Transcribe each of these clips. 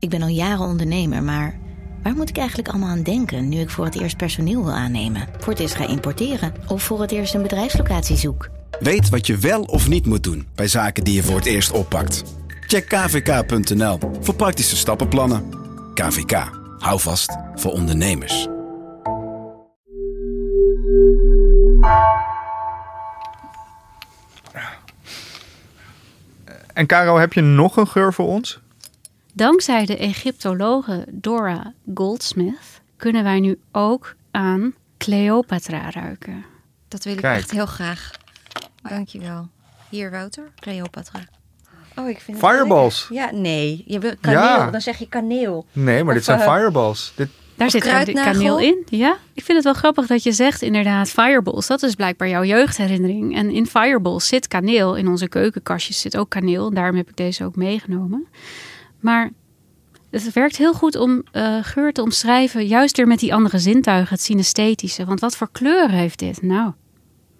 Ik ben al jaren ondernemer, maar waar moet ik eigenlijk allemaal aan denken nu ik voor het eerst personeel wil aannemen, voor het eerst ga importeren of voor het eerst een bedrijfslocatie zoek? Weet wat je wel of niet moet doen bij zaken die je voor het eerst oppakt. Check kvk.nl voor praktische stappenplannen. KVK, hou vast voor ondernemers. En Caro, heb je nog een geur voor ons? Dankzij de Egyptologe Dora Goldsmith kunnen wij nu ook aan Cleopatra ruiken. Dat wil ik Kijk. echt heel graag. Dankjewel. Hier, Wouter. Cleopatra. Oh, ik vind het Fireballs. Ja, nee. Je wil kaneel. Ja. Dan zeg je kaneel. Nee, maar dit zijn eh, fireballs. Dit, Daar zit kaneel in. Ja, ik vind het wel grappig dat je zegt inderdaad fireballs. Dat is blijkbaar jouw jeugdherinnering. En in fireballs zit kaneel. In onze keukenkastjes zit ook kaneel. En daarom heb ik deze ook meegenomen. Maar het werkt heel goed om eh, geur te omschrijven. Juist weer met die andere zintuigen, het synesthetische. Want wat voor kleur heeft dit? Nou,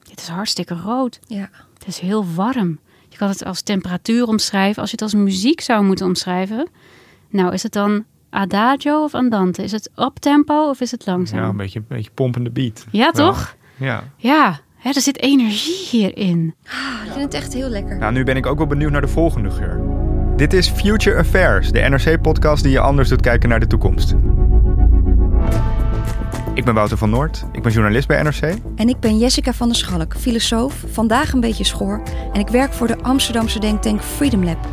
dit is hartstikke rood. Ja. Het is heel warm. Je kan het als temperatuur omschrijven. Als je het als muziek zou moeten omschrijven. Nou, is het dan adagio of andante? Is het uptempo of is het langzaam? ja, een beetje, een beetje pompende beat. Ja, Wel. toch? Ja. Ja, hè, er zit energie hierin. Ah, ik vind het echt heel lekker. Nou, nu ben ik ook wel benieuwd naar de volgende geur. Dit is Future Affairs, de NRC-podcast die je anders doet kijken naar de toekomst. Ik ben Wouter van Noord, ik ben journalist bij NRC. En ik ben Jessica van der Schalk, filosoof, vandaag een beetje schoor. En ik werk voor de Amsterdamse denktank Freedom Lab.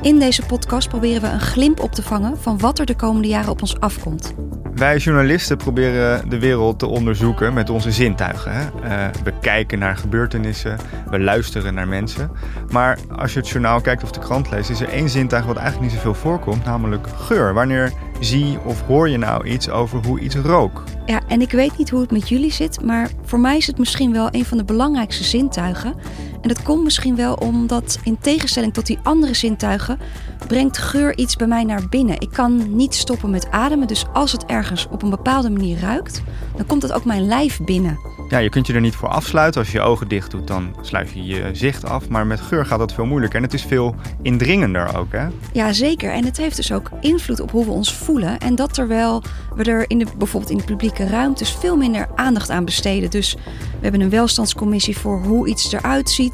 In deze podcast proberen we een glimp op te vangen van wat er de komende jaren op ons afkomt. Wij journalisten proberen de wereld te onderzoeken met onze zintuigen. Hè? Eh, we kijken naar gebeurtenissen, we luisteren naar mensen. Maar als je het journaal kijkt of de krant leest, is er één zintuig wat eigenlijk niet zoveel voorkomt, namelijk geur. Wanneer zie of hoor je nou iets over hoe iets rook? Ja, en ik weet niet hoe het met jullie zit, maar voor mij is het misschien wel een van de belangrijkste zintuigen. En dat komt misschien wel omdat, in tegenstelling tot die andere zintuigen, brengt geur iets bij mij naar binnen. Ik kan niet stoppen met ademen, dus als het ergens op een bepaalde manier ruikt, dan komt het ook mijn lijf binnen. Ja, je kunt je er niet voor afsluiten. Als je je ogen dicht doet, dan sluit je je zicht af. Maar met geur gaat dat veel moeilijker. En het is veel indringender ook, hè? Ja, zeker. En het heeft dus ook invloed op hoe we ons voelen. En dat terwijl we er in de, bijvoorbeeld in de publieke ruimtes veel minder aandacht aan besteden. Dus we hebben een welstandscommissie voor hoe iets eruit ziet,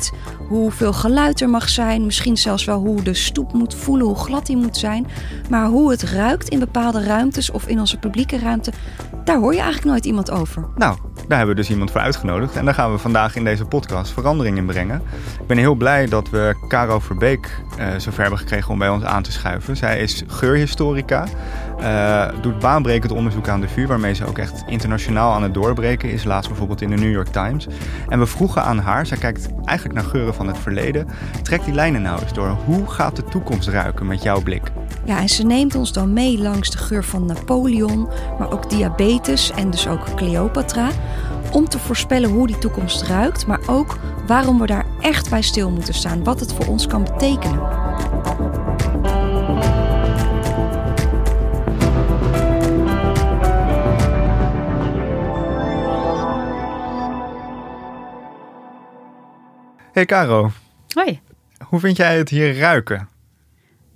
hoeveel geluid er mag zijn, misschien zelfs wel hoe de stoep moet voelen, hoe glad die moet zijn. Maar hoe het ruikt in bepaalde ruimtes of in onze publieke ruimte, daar hoor je eigenlijk nooit iemand over. Nou, daar hebben we dus iemand voor uitgenodigd. En daar gaan we vandaag in deze podcast verandering in brengen. Ik ben heel blij dat we Caro Verbeek eh, zover hebben gekregen om bij ons aan te schuiven. Zij is geurhistorica. Eh, doet baanbrekend onderzoek aan de VU, waarmee ze ook echt internationaal aan het doorbreken is. Laatst bijvoorbeeld in de New York Times. En we vroegen aan haar, zij kijkt eigenlijk naar geuren van het verleden. Trek die lijnen nou eens door. Hoe gaat de toekomst ruiken met jouw blik? Ja, en ze neemt ons dan mee langs de geur van Napoleon, maar ook diabetes en dus ook Cleopatra. Om te voorspellen hoe die toekomst ruikt, maar ook waarom we daar echt bij stil moeten staan. Wat het voor ons kan betekenen. Hey Caro, Hoi. hoe vind jij het hier ruiken?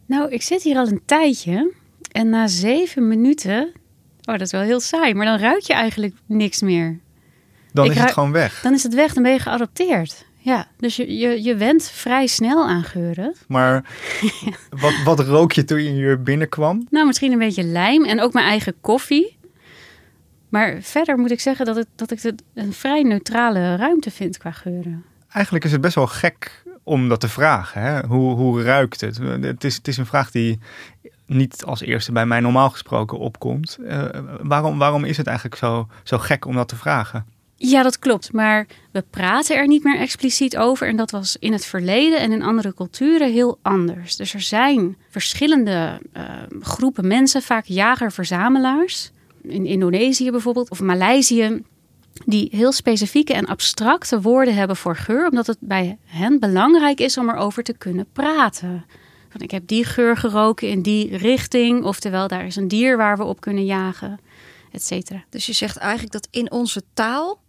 Nou, ik zit hier al een tijdje. En na zeven minuten... Oh, dat is wel heel saai. Maar dan ruik je eigenlijk niks meer. Dan Ik is het gewoon weg. Dan is het weg, dan ben je geadopteerd. Ja, dus je, je, je went vrij snel aan geuren. Maar wat, wat rook je toen je hier binnenkwam? Nou, misschien een beetje lijm en ook mijn eigen koffie. Maar verder moet ik zeggen dat, het, dat ik het een vrij neutrale ruimte vind qua geuren. Eigenlijk is het best wel gek om dat te vragen. Hè? Hoe, hoe ruikt het? Het is, het is een vraag die niet als eerste bij mij normaal gesproken opkomt. Eh, waarom, waarom is het eigenlijk zo, zo gek om dat te vragen? Ja, dat klopt. Maar we praten er niet meer expliciet over. En dat was in het verleden en in andere culturen heel anders. Dus er zijn verschillende uh, groepen mensen, vaak jager-verzamelaars. In Indonesië bijvoorbeeld, of Maleisië, die heel specifieke en abstracte woorden hebben voor geur, omdat het bij hen belangrijk is om erover te kunnen praten. Van ik heb die geur geroken in die richting, oftewel daar is een dier waar we op kunnen jagen, et cetera. Dus je zegt eigenlijk dat in onze taal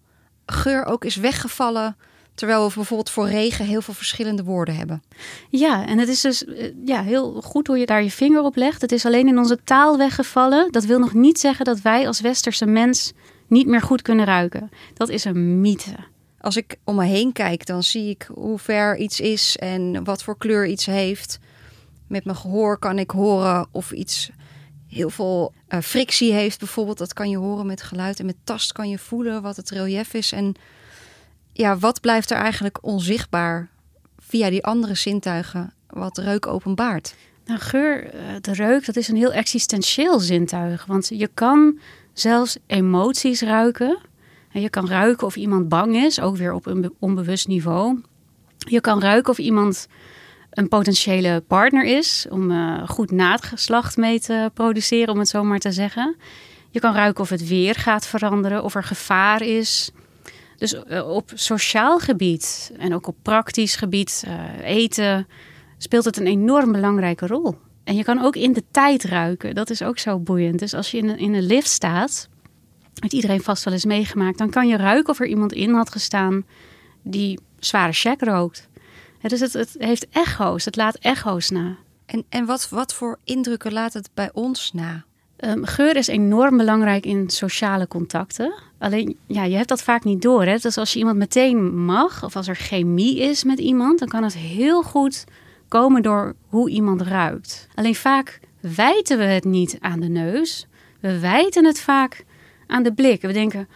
geur ook is weggevallen. Terwijl we bijvoorbeeld voor regen heel veel verschillende woorden hebben. Ja, en het is dus eh, ja, heel goed hoe je daar je vinger op legt. Het is alleen in onze taal weggevallen. Dat wil nog niet zeggen dat wij als westerse mens niet meer goed kunnen ruiken. Dat is een mythe. Als ik om me heen kijk, dan zie ik hoe ver iets is en wat voor kleur iets heeft. Met mijn gehoor kan ik horen of iets heel veel uh, frictie heeft, bijvoorbeeld. Dat kan je horen met geluid. En met tast kan je voelen wat het relief is. En ja, wat blijft er eigenlijk onzichtbaar via die andere zintuigen, wat reuk openbaart? Nou, geur, eh, de reuk, dat is een heel existentieel zintuig. Want je kan zelfs emoties ruiken. En je kan ruiken of iemand bang is, ook weer op een onbewust niveau. Je kan ruiken of iemand een potentiële partner is om uh, goed naadgeslacht mee te produceren, om het zo maar te zeggen. Je kan ruiken of het weer gaat veranderen, of er gevaar is. Dus eh, op sociaal gebied en ook op praktisch gebied, uh, eten, speelt het een enorm belangrijke rol. En je kan ook in de tijd ruiken. Dat is ook zo boeiend. Dus als je in een, in een lift staat, heeft iedereen vast wel eens meegemaakt, dan kan je ruiken of er iemand in had gestaan die zware check rookt. dus het, het heeft echo's, het laat echo's na. En, en wat, wat voor indrukken laat het bij ons na? Um, geur is enorm belangrijk in sociale contacten. Alleen, ja, je hebt dat vaak niet door. Hè? Dus als je iemand meteen mag, of als er chemie is met iemand, dan kan het heel goed komen door hoe iemand ruikt. Alleen vaak wijten we het niet aan de neus. We wijten het vaak aan de blik. We denken,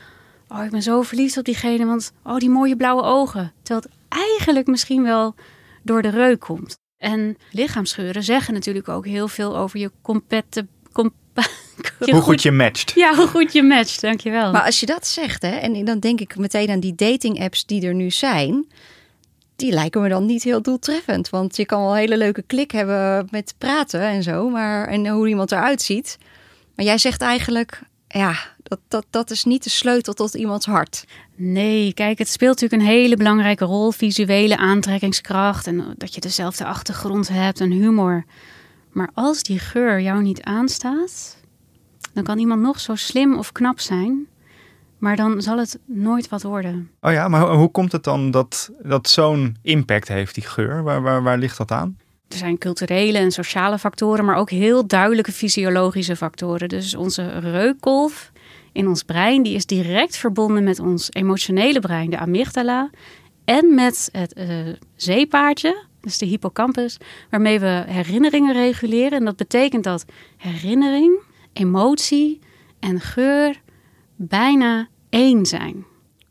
oh, ik ben zo verliefd op diegene, want oh, die mooie blauwe ogen. Terwijl het eigenlijk misschien wel door de reuk komt. En lichaamsgeuren zeggen natuurlijk ook heel veel over je compette... hoe goed je matcht. Ja, hoe goed je matcht, dankjewel. Maar als je dat zegt, hè, en dan denk ik meteen aan die dating apps die er nu zijn die lijken me dan niet heel doeltreffend. Want je kan wel een hele leuke klik hebben met praten en zo, maar en hoe iemand eruit ziet. Maar jij zegt eigenlijk, ja, dat, dat, dat is niet de sleutel tot iemands hart. Nee, kijk, het speelt natuurlijk een hele belangrijke rol. Visuele aantrekkingskracht en dat je dezelfde achtergrond hebt en humor. Maar als die geur jou niet aanstaat, dan kan iemand nog zo slim of knap zijn. Maar dan zal het nooit wat worden. Oh ja, maar hoe komt het dan dat dat zo'n impact heeft, die geur? Waar, waar, waar ligt dat aan? Er zijn culturele en sociale factoren, maar ook heel duidelijke fysiologische factoren. Dus onze reukkolf in ons brein, die is direct verbonden met ons emotionele brein, de amygdala. En met het uh, zeepaardje, dus de hippocampus, waarmee we herinneringen reguleren. En dat betekent dat herinnering, emotie en geur bijna één zijn.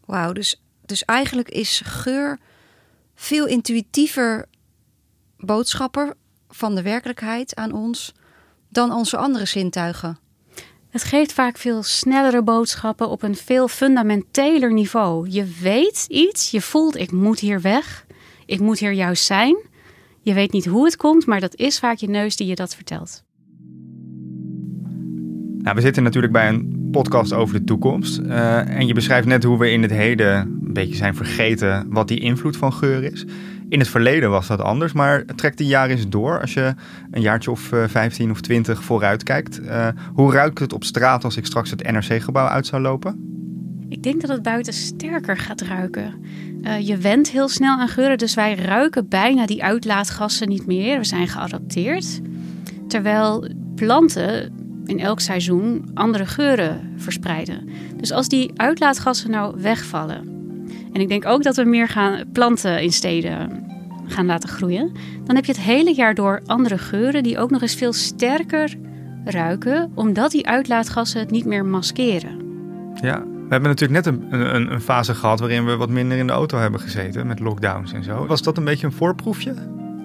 Wauw, dus, dus eigenlijk is geur veel intuïtiever boodschapper van de werkelijkheid aan ons dan onze andere zintuigen. Het geeft vaak veel snellere boodschappen op een veel fundamenteler niveau. Je weet iets, je voelt ik moet hier weg, ik moet hier juist zijn. Je weet niet hoe het komt, maar dat is vaak je neus die je dat vertelt. Nou, we zitten natuurlijk bij een podcast over de toekomst. Uh, en je beschrijft net hoe we in het heden een beetje zijn vergeten wat die invloed van geur is. In het verleden was dat anders, maar trekt die jaar eens door. Als je een jaartje of uh, eh, 15 of 20 vooruit kijkt. Uh, hoe ruikt het op straat als ik straks het NRC-gebouw uit zou lopen? Ik denk dat het buiten sterker gaat ruiken. je went heel snel aan geuren, dus wij ruiken bijna die uitlaatgassen niet meer. We zijn geadapteerd. Terwijl planten in elk seizoen andere geuren verspreiden. Dus als die uitlaatgassen nou wegvallen. En ik denk ook dat we meer gaan planten in steden gaan laten groeien. Dan heb je het hele jaar door andere geuren die ook nog eens veel sterker ruiken. Omdat die uitlaatgassen het niet meer maskeren. Ja, we hebben natuurlijk net een, een, een, fase gehad waarin we wat minder in de auto hebben gezeten met lockdowns en zo. Was dat een beetje een voorproefje?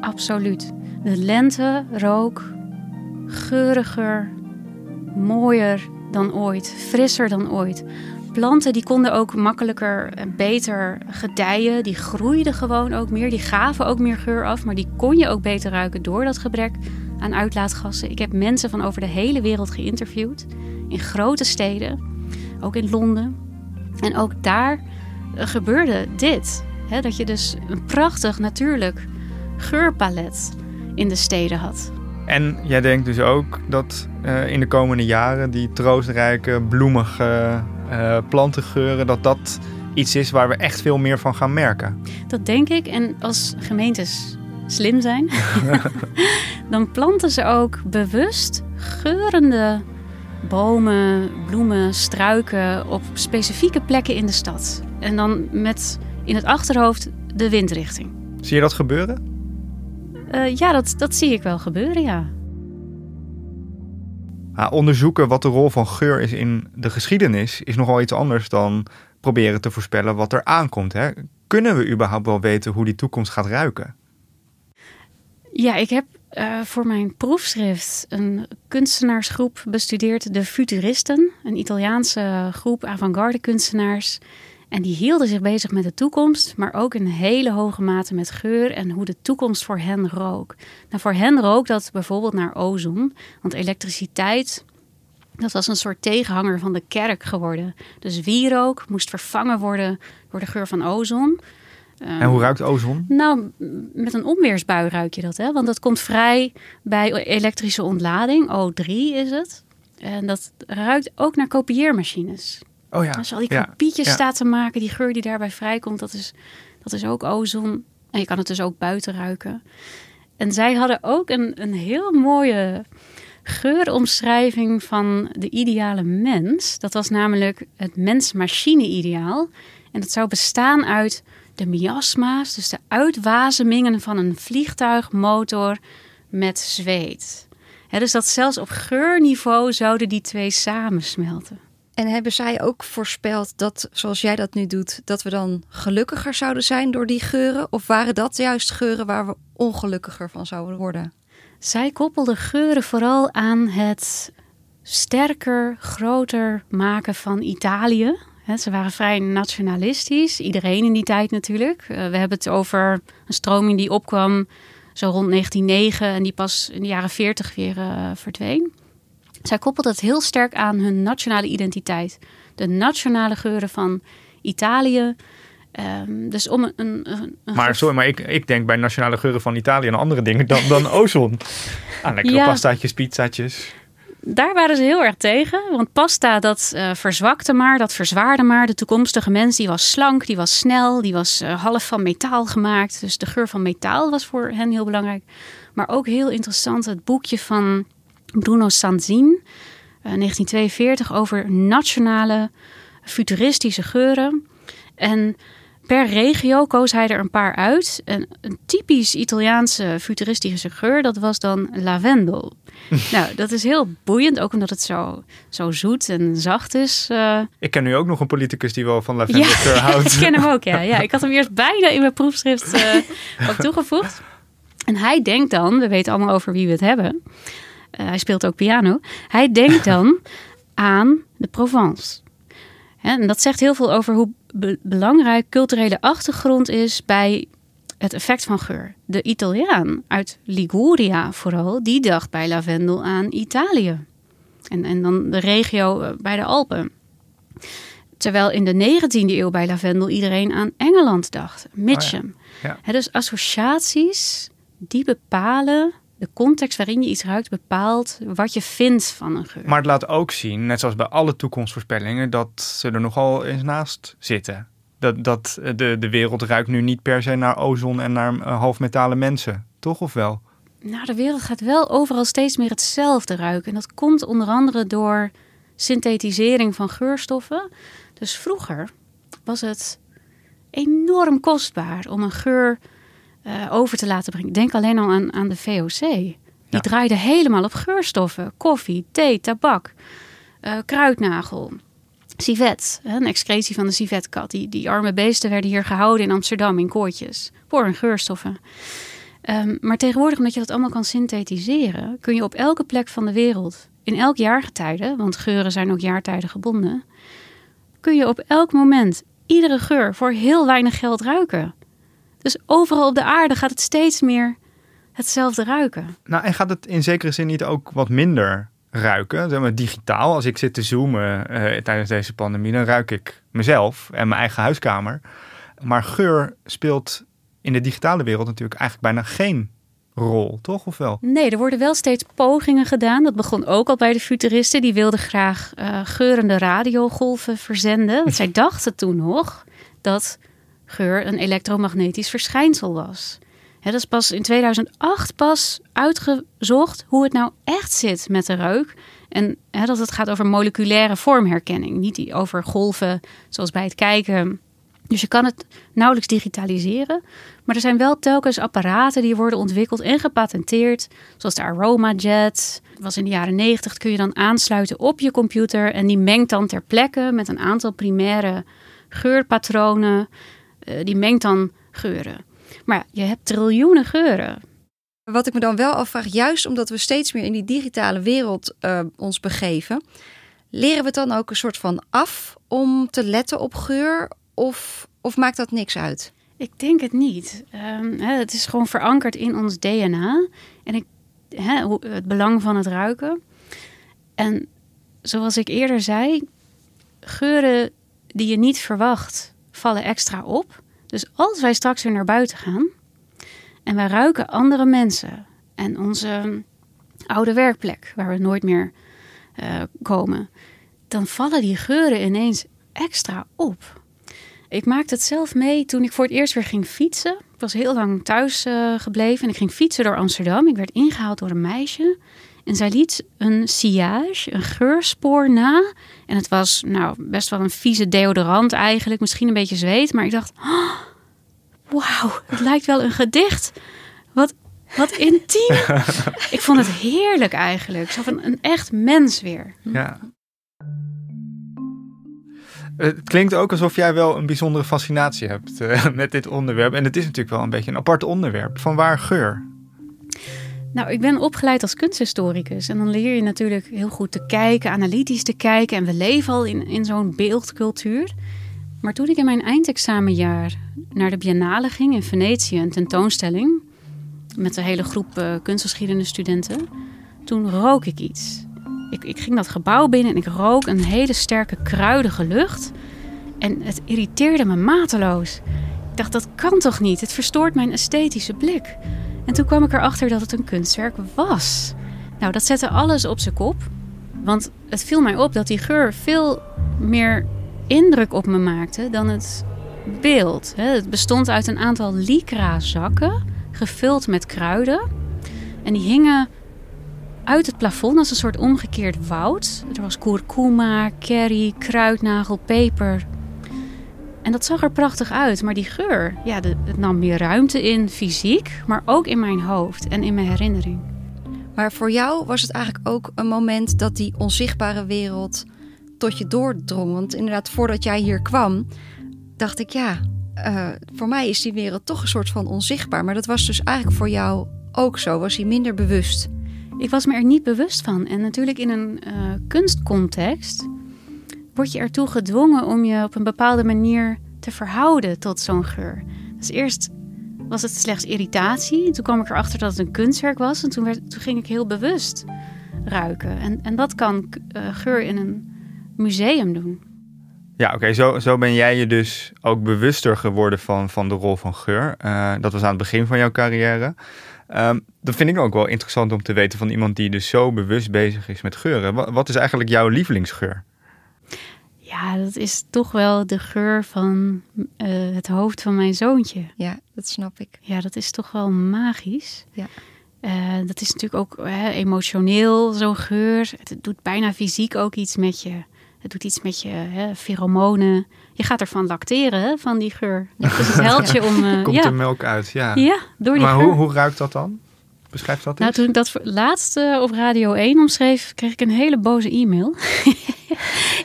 Absoluut. De lente rook geuriger, mooier dan ooit, frisser dan ooit. planten die konden ook makkelijker en beter gedijen. Die groeiden gewoon ook meer. Die gaven ook meer geur af. Maar die kon je ook beter ruiken door dat gebrek aan uitlaatgassen. Ik heb mensen van over de hele wereld geïnterviewd. In grote steden. Ook in Londen. En ook daar gebeurde dit. Dat je dus een prachtig natuurlijk geurpalet in de steden had. En jij denkt dus ook dat uh, in de komende jaren die troostrijke, bloemige uh, plantengeuren, dat dat iets is waar we echt veel meer van gaan merken. Dat denk ik. En als gemeentes slim zijn, dan planten ze ook bewust geurende bomen, bloemen, struiken op specifieke plekken in de stad. En dan met in het achterhoofd de windrichting. Zie je dat gebeuren? Uh, ja, dat, dat zie ik wel gebeuren, ja. Ah, onderzoeken wat de rol van geur is in de geschiedenis is nogal iets anders dan proberen te voorspellen wat er aankomt. Hè? Kunnen we überhaupt wel weten hoe die toekomst gaat ruiken? Ja, ik heb uh, voor mijn proefschrift een kunstenaarsgroep bestudeerd, de Futuristen, een Italiaanse groep avant-garde kunstenaars. En die hielden zich bezig met de toekomst, maar ook in hele hoge mate met geur en hoe de toekomst voor hen rook. Nou, voor hen rook dat bijvoorbeeld naar ozon, want elektriciteit, dat was een soort tegenhanger van de kerk geworden. Dus wierook moest vervangen worden door de geur van ozon. En hoe ruikt ozon? Nou, met een onweersbui ruik je dat, hè? Want dat komt vrij bij elektrische ontlading. O3 is het. En dat ruikt ook naar kopieermachines. Oh ja. Als je al die kopietjes ja. staat te maken, die geur die daarbij vrijkomt, dat is, dat is ook ozon. En je kan het dus ook buiten ruiken. En zij hadden ook een, een heel mooie geuromschrijving van de ideale mens. Dat was namelijk het mens-machine-ideaal. En dat zou bestaan uit de miasma's, dus de uitwazemingen van een vliegtuigmotor met zweet. dus dat zelfs op geurniveau zouden die twee samensmelten. En hebben zij ook voorspeld dat, zoals jij dat nu doet, dat we dan gelukkiger zouden zijn door die geuren? Of waren dat juist geuren waar we ongelukkiger van zouden worden? Zij koppelden geuren vooral aan het sterker, groter maken van Italië. Ze waren vrij nationalistisch, iedereen in die tijd natuurlijk. Eh, we hebben het over een stroming die opkwam zo rond 1909 en die pas in de jaren 40 weer uh, verdween. Zij koppelt het heel sterk aan hun nationale identiteit. De nationale geuren van Italië. Um, dus om een, een, een maar sorry, maar ik, ik denk bij nationale geuren van Italië aan andere dingen dan, dan ozon. Aan lekkere ja. pastaatjes, pizzaatjes. Daar waren ze heel erg tegen. Want pasta, dat uh, verzwakte maar, dat verzwaarde maar. De toekomstige mens, die was slank, die was snel, die was uh, half van metaal gemaakt. Dus de geur van metaal was voor hen heel belangrijk. Maar ook heel interessant het boekje van Bruno Sanzin, uh, 1942, over nationale futuristische geuren. En per regio koos hij er een paar uit. En een typisch Italiaanse futuristische geur, dat was dan lavendel. nou, dat is heel boeiend, ook omdat het zo, zo zoet en zacht is. Uh... Ik ken nu ook nog een politicus die wel van lavendelgeur ja, houdt. ik ken hem ook, ja. ja. Ik had hem eerst bijna in mijn proefschrift uh, ook toegevoegd. En hij denkt dan, we weten allemaal over wie we het hebben. Uh, hij speelt ook piano. Hij denkt dan aan de Provence. En dat zegt heel veel over hoe be belangrijk culturele achtergrond is bij het effect van geur. De Italiaan uit Liguria vooral, die dacht bij lavendel aan Italië. En, en dan de regio eh, bij de Alpen. Terwijl in de 19e eeuw bij lavendel iedereen aan Engeland dacht. Mitcham. Oh ja. dus associaties die bepalen de context waarin je iets ruikt bepaalt wat je vindt van een geur. Maar het laat ook zien, net zoals bij alle toekomstvoorspellingen, dat ze er nogal eens naast zitten. Dat, dat de, de wereld ruikt nu niet per se naar ozon en naar uh, halfmetalen mensen, toch of wel? Nou, de wereld gaat wel overal steeds meer hetzelfde ruiken. En dat komt onder andere door synthetisering van geurstoffen. Dus vroeger was het enorm kostbaar om een geur uh, over te laten brengen. Denk alleen al aan, aan de VOC. Die ja. draaide helemaal op geurstoffen. Koffie, thee, tabak, uh, kruidnagel, civet. Een excretie van de civetkat. Die, die arme beesten werden hier gehouden in Amsterdam in koortjes. Voor hun geurstoffen. Um, maar tegenwoordig, omdat je dat allemaal kan synthetiseren... kun je op elke plek van de wereld, in elk jaargetijde... want geuren zijn ook jaartijden gebonden... kun je op elk moment iedere geur voor heel weinig geld ruiken. Dus overal op de aarde gaat het steeds meer hetzelfde ruiken. Nou, en gaat het in zekere zin niet ook wat minder ruiken? Zeg maar, digitaal, als ik zit te zoomen eh, tijdens deze pandemie, dan ruik ik mezelf en mijn eigen huiskamer. Maar geur speelt in de digitale wereld natuurlijk eigenlijk bijna geen rol, toch? Of wel? Nee, er worden wel steeds pogingen gedaan. Dat begon ook al bij de futuristen. Die wilden graag uh, geurende radiogolven verzenden. Want zij dachten toen nog dat geur een elektromagnetisch verschijnsel was. dat is pas in 2008 pas uitgezocht hoe het nou echt zit met de reuk. En dat het gaat over moleculaire vormherkenning, niet over golven zoals bij het kijken dus je kan het nauwelijks digitaliseren. Maar er zijn wel telkens apparaten die worden ontwikkeld en gepatenteerd. Zoals de AromaJet. was in de jaren 90. Kun je dan aansluiten op je computer. En die mengt dan ter plekke met een aantal primaire geurpatronen. Uh, die mengt dan geuren. Maar je hebt triljoenen geuren. Wat ik me dan wel afvraag, juist omdat we steeds meer in die digitale wereld uh, ons begeven, leren we het dan ook een soort van af om te letten op geur? Of, of maakt dat niks uit? Ik denk het niet. Um, het is gewoon verankerd in ons DNA. En ik, het belang van het ruiken. En zoals ik eerder zei, geuren die je niet verwacht, vallen extra op. Dus als wij straks weer naar buiten gaan en wij ruiken andere mensen en onze oude werkplek, waar we nooit meer uh, komen, dan vallen die geuren ineens extra op. Ik maakte het zelf mee toen ik voor het eerst weer ging fietsen. Ik was heel lang thuis uh, gebleven en ik ging fietsen door Amsterdam. Ik werd ingehaald door een meisje. En zij liet een sillage, een geurspoor na. En het was nou best wel een vieze deodorant eigenlijk. Misschien een beetje zweet. Maar ik dacht, oh, wauw, het lijkt wel een gedicht. Wat, wat intiem. ik vond het heerlijk eigenlijk. Zo van een echt mens weer. Ja. Het klinkt ook alsof jij wel een bijzondere fascinatie hebt uh, met dit onderwerp. En het is natuurlijk wel een beetje een apart onderwerp. Van waar geur? Nou, ik ben opgeleid als kunsthistoricus. En dan leer je natuurlijk heel goed te kijken, analytisch te kijken. En we leven al in, in zo'n beeldcultuur. Maar toen ik in mijn eindexamenjaar naar de Biennale ging in Venetië, een tentoonstelling met een hele groep uh, kunstgeschiedenis studenten, toen rook ik iets. Ik, ik ging dat gebouw binnen en ik rook een hele sterke kruidige lucht. En het irriteerde me mateloos. Ik dacht, dat kan toch niet? Het verstoort mijn esthetische blik. En toen kwam ik erachter dat het een kunstwerk was. Nou, dat zette alles op zijn kop. Want het viel mij op dat die geur veel meer indruk op me maakte dan het beeld. Het bestond uit een aantal lycra zakken, gevuld met kruiden. En die hingen uit het plafond als een soort omgekeerd woud. Er was kurkuma, curry, kruidnagel, peper. En dat zag er prachtig uit, maar die geur, ja, het nam meer ruimte in, fysiek, maar ook in mijn hoofd en in mijn herinnering. Maar voor jou was het eigenlijk ook een moment dat die onzichtbare wereld tot je doordrong. Want inderdaad, voordat jij hier kwam, dacht ik, ja, uh, voor mij is die wereld toch een soort van onzichtbaar. Maar dat was dus eigenlijk voor jou ook zo. Was hij minder bewust? Ik was me er niet bewust van. En natuurlijk in een uh, kunstcontext word je ertoe gedwongen om je op een bepaalde manier te verhouden tot zo'n geur. Dus eerst was het slechts irritatie. Toen kwam ik erachter dat het een kunstwerk was. En toen, werd, toen ging ik heel bewust ruiken. En, en dat kan uh, geur in een museum doen. Ja, oké. Zo, zo ben jij je dus ook bewuster geworden van, van de rol van geur. Uh, dat was aan het begin van jouw carrière. Um, dat vind ik ook wel interessant om te weten van iemand die dus zo bewust bezig is met geuren. Wat is eigenlijk jouw lievelingsgeur? Ja, dat is toch wel de geur van uh, het hoofd van mijn zoontje. Ja, dat snap ik. Ja, dat is toch wel magisch. Ja. Uh, dat is natuurlijk ook uh, emotioneel, zo'n geur. Het doet bijna fysiek ook iets met je. Het doet iets met je hè, pheromonen. Je gaat ervan lacteren, hè, van die geur. Dus het helpt je om... Uh, Komt ja. de melk uit, ja. Ja, door die maar geur. Hoe, hoe ruikt dat dan? Beschrijf dat nou, toen ik dat laatst uh, op Radio 1 omschreef, kreeg ik een hele boze e-mail.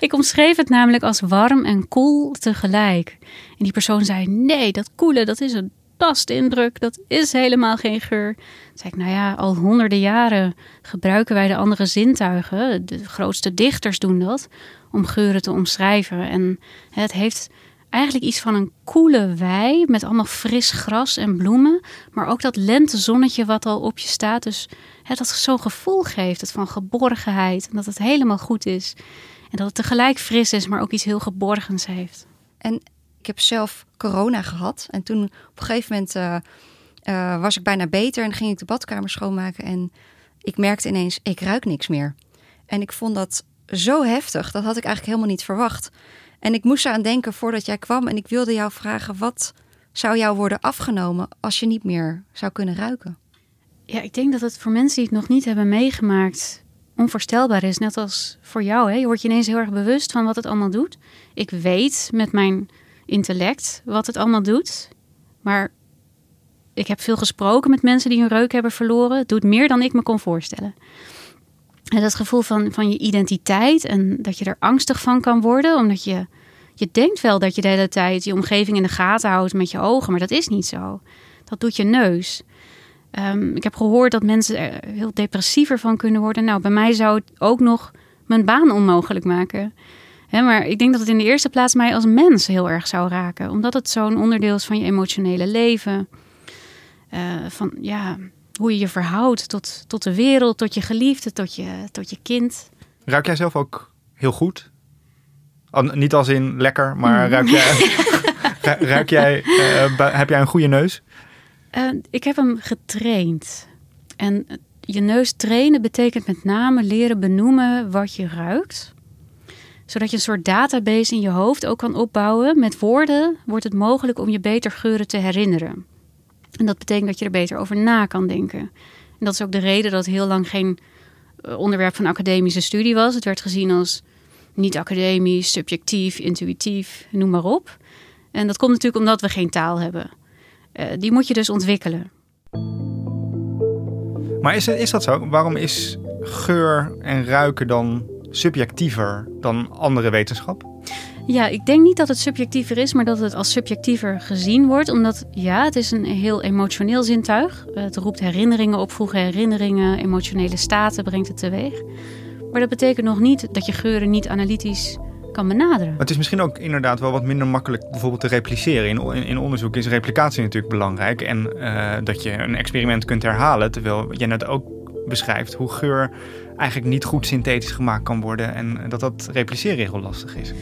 ik omschreef het namelijk als warm en koel tegelijk. En die persoon zei, nee, dat koele, dat is een tastindruk, dat is helemaal geen geur. Toen zei ik, nou ja, al honderden jaren gebruiken wij de andere zintuigen. De grootste dichters doen dat, om geuren te omschrijven. En het heeft eigenlijk iets van een koele wei met allemaal fris gras en bloemen. Maar ook dat lentezonnetje wat al op je staat. Dus dat zo'n gevoel geeft, het van geborgenheid. En dat het helemaal goed is. En dat het tegelijk fris is, maar ook iets heel geborgens heeft. En ik heb zelf corona gehad. En toen op een gegeven moment uh, uh, was ik bijna beter. En ging ik de badkamer schoonmaken. En ik merkte ineens, ik ruik niks meer. En ik vond dat zo heftig. Dat had ik eigenlijk helemaal niet verwacht. En ik moest eraan denken voordat jij kwam. En ik wilde jou vragen, wat zou jou worden afgenomen als je niet meer zou kunnen ruiken? Ja, ik denk dat het voor mensen die het nog niet hebben meegemaakt onvoorstelbaar is. Net als voor jou. Hè? Je wordt je ineens heel erg bewust van wat het allemaal doet. Ik weet met mijn intellect wat het allemaal doet. Maar ik heb veel gesproken met mensen die hun reuk hebben verloren. Het doet meer dan ik me kon voorstellen. En dat gevoel van, van je identiteit en dat je er angstig van kan worden, omdat je, je denkt wel dat je de hele tijd je omgeving in de gaten houdt met je ogen, maar dat is niet zo. Dat doet je neus. Um, ik heb gehoord dat mensen er heel depressiever van kunnen worden. Nou, bij mij zou het ook nog mijn baan onmogelijk maken. He, maar ik denk dat het in de eerste plaats mij als mens heel erg zou raken. Omdat het zo'n onderdeel is van je emotionele leven. Uh, van ja, hoe je je verhoudt tot, tot de wereld, tot je geliefde, tot je, tot je kind. Ruik jij zelf ook heel goed? niet als in lekker, maar mm. ruik jij, ruik jij uh, heb jij een goede neus? Uh, ik heb hem getraind. En je neus trainen betekent met name leren benoemen wat je ruikt. Zodat je een soort database in je hoofd ook kan opbouwen. Met woorden wordt het mogelijk om je beter geuren te herinneren. En dat betekent dat je er beter over na kan denken. En dat is ook de reden dat heel lang geen eh, onderwerp van academische studie was. Het werd gezien als niet academisch, subjectief, intuïtief, noem maar op. En dat komt natuurlijk omdat we geen taal hebben. Uh, die moet je dus ontwikkelen. Maar is, is dat zo? Waarom is geur en ruiken dan subjectiever dan andere wetenschap? Ja, ik denk niet dat het subjectiever is, maar dat het als subjectiever gezien wordt. Omdat ja, het is een heel emotioneel zintuig. Het roept herinneringen op, vroege herinneringen, emotionele staten brengt het teweeg. Maar dat betekent nog niet dat je geuren niet analytisch kan benaderen. Maar het is misschien ook inderdaad wel wat minder makkelijk bijvoorbeeld te repliceren. In, in, onderzoek is replicatie natuurlijk belangrijk. En uh, dat je een experiment kunt herhalen. Terwijl je net ook beschrijft hoe geur eigenlijk niet goed synthetisch gemaakt kan worden. En dat dat repliceren heel lastig is.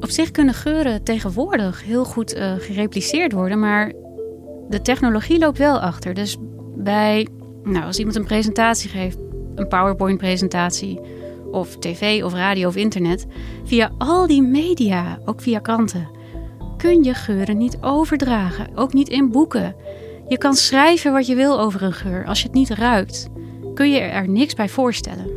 Op zich kunnen geuren tegenwoordig heel goed uh, gerepliceerd worden, maar de technologie loopt wel achter. Dus bij, nou, als iemand een presentatie geeft, een PowerPoint-presentatie, of tv of radio of internet, via al die media, ook via kranten, kun je geuren niet overdragen, ook niet in boeken. Je kan schrijven wat je wil over een geur. Als je het niet ruikt, kun je er niks bij voorstellen.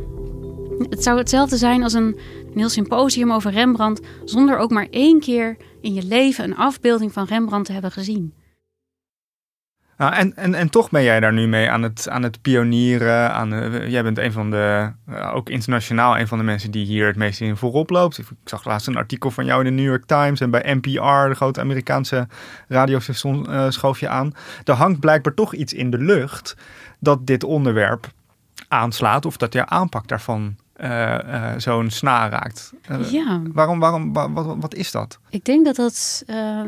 Het zou hetzelfde zijn als een, een heel symposium over Rembrandt, zonder ook maar één keer in je leven een afbeelding van Rembrandt te hebben gezien. Nou, en, en, en toch ben jij daar nu mee aan het, aan het pionieren. Aan jij bent een van de, uh, ook internationaal, een van de mensen die hier het meest in voorop loopt. Ik zag laatst een artikel van jou in de New York Times en bij NPR, de grote Amerikaanse radiostation, uh, schoof je aan. Er hangt blijkbaar toch iets in de lucht dat dit onderwerp aanslaat of dat je aanpak daarvan uh, zo'n snaar raakt. Ja. Waarom, waarom, wat, wat, is dat? Ik denk dat dat,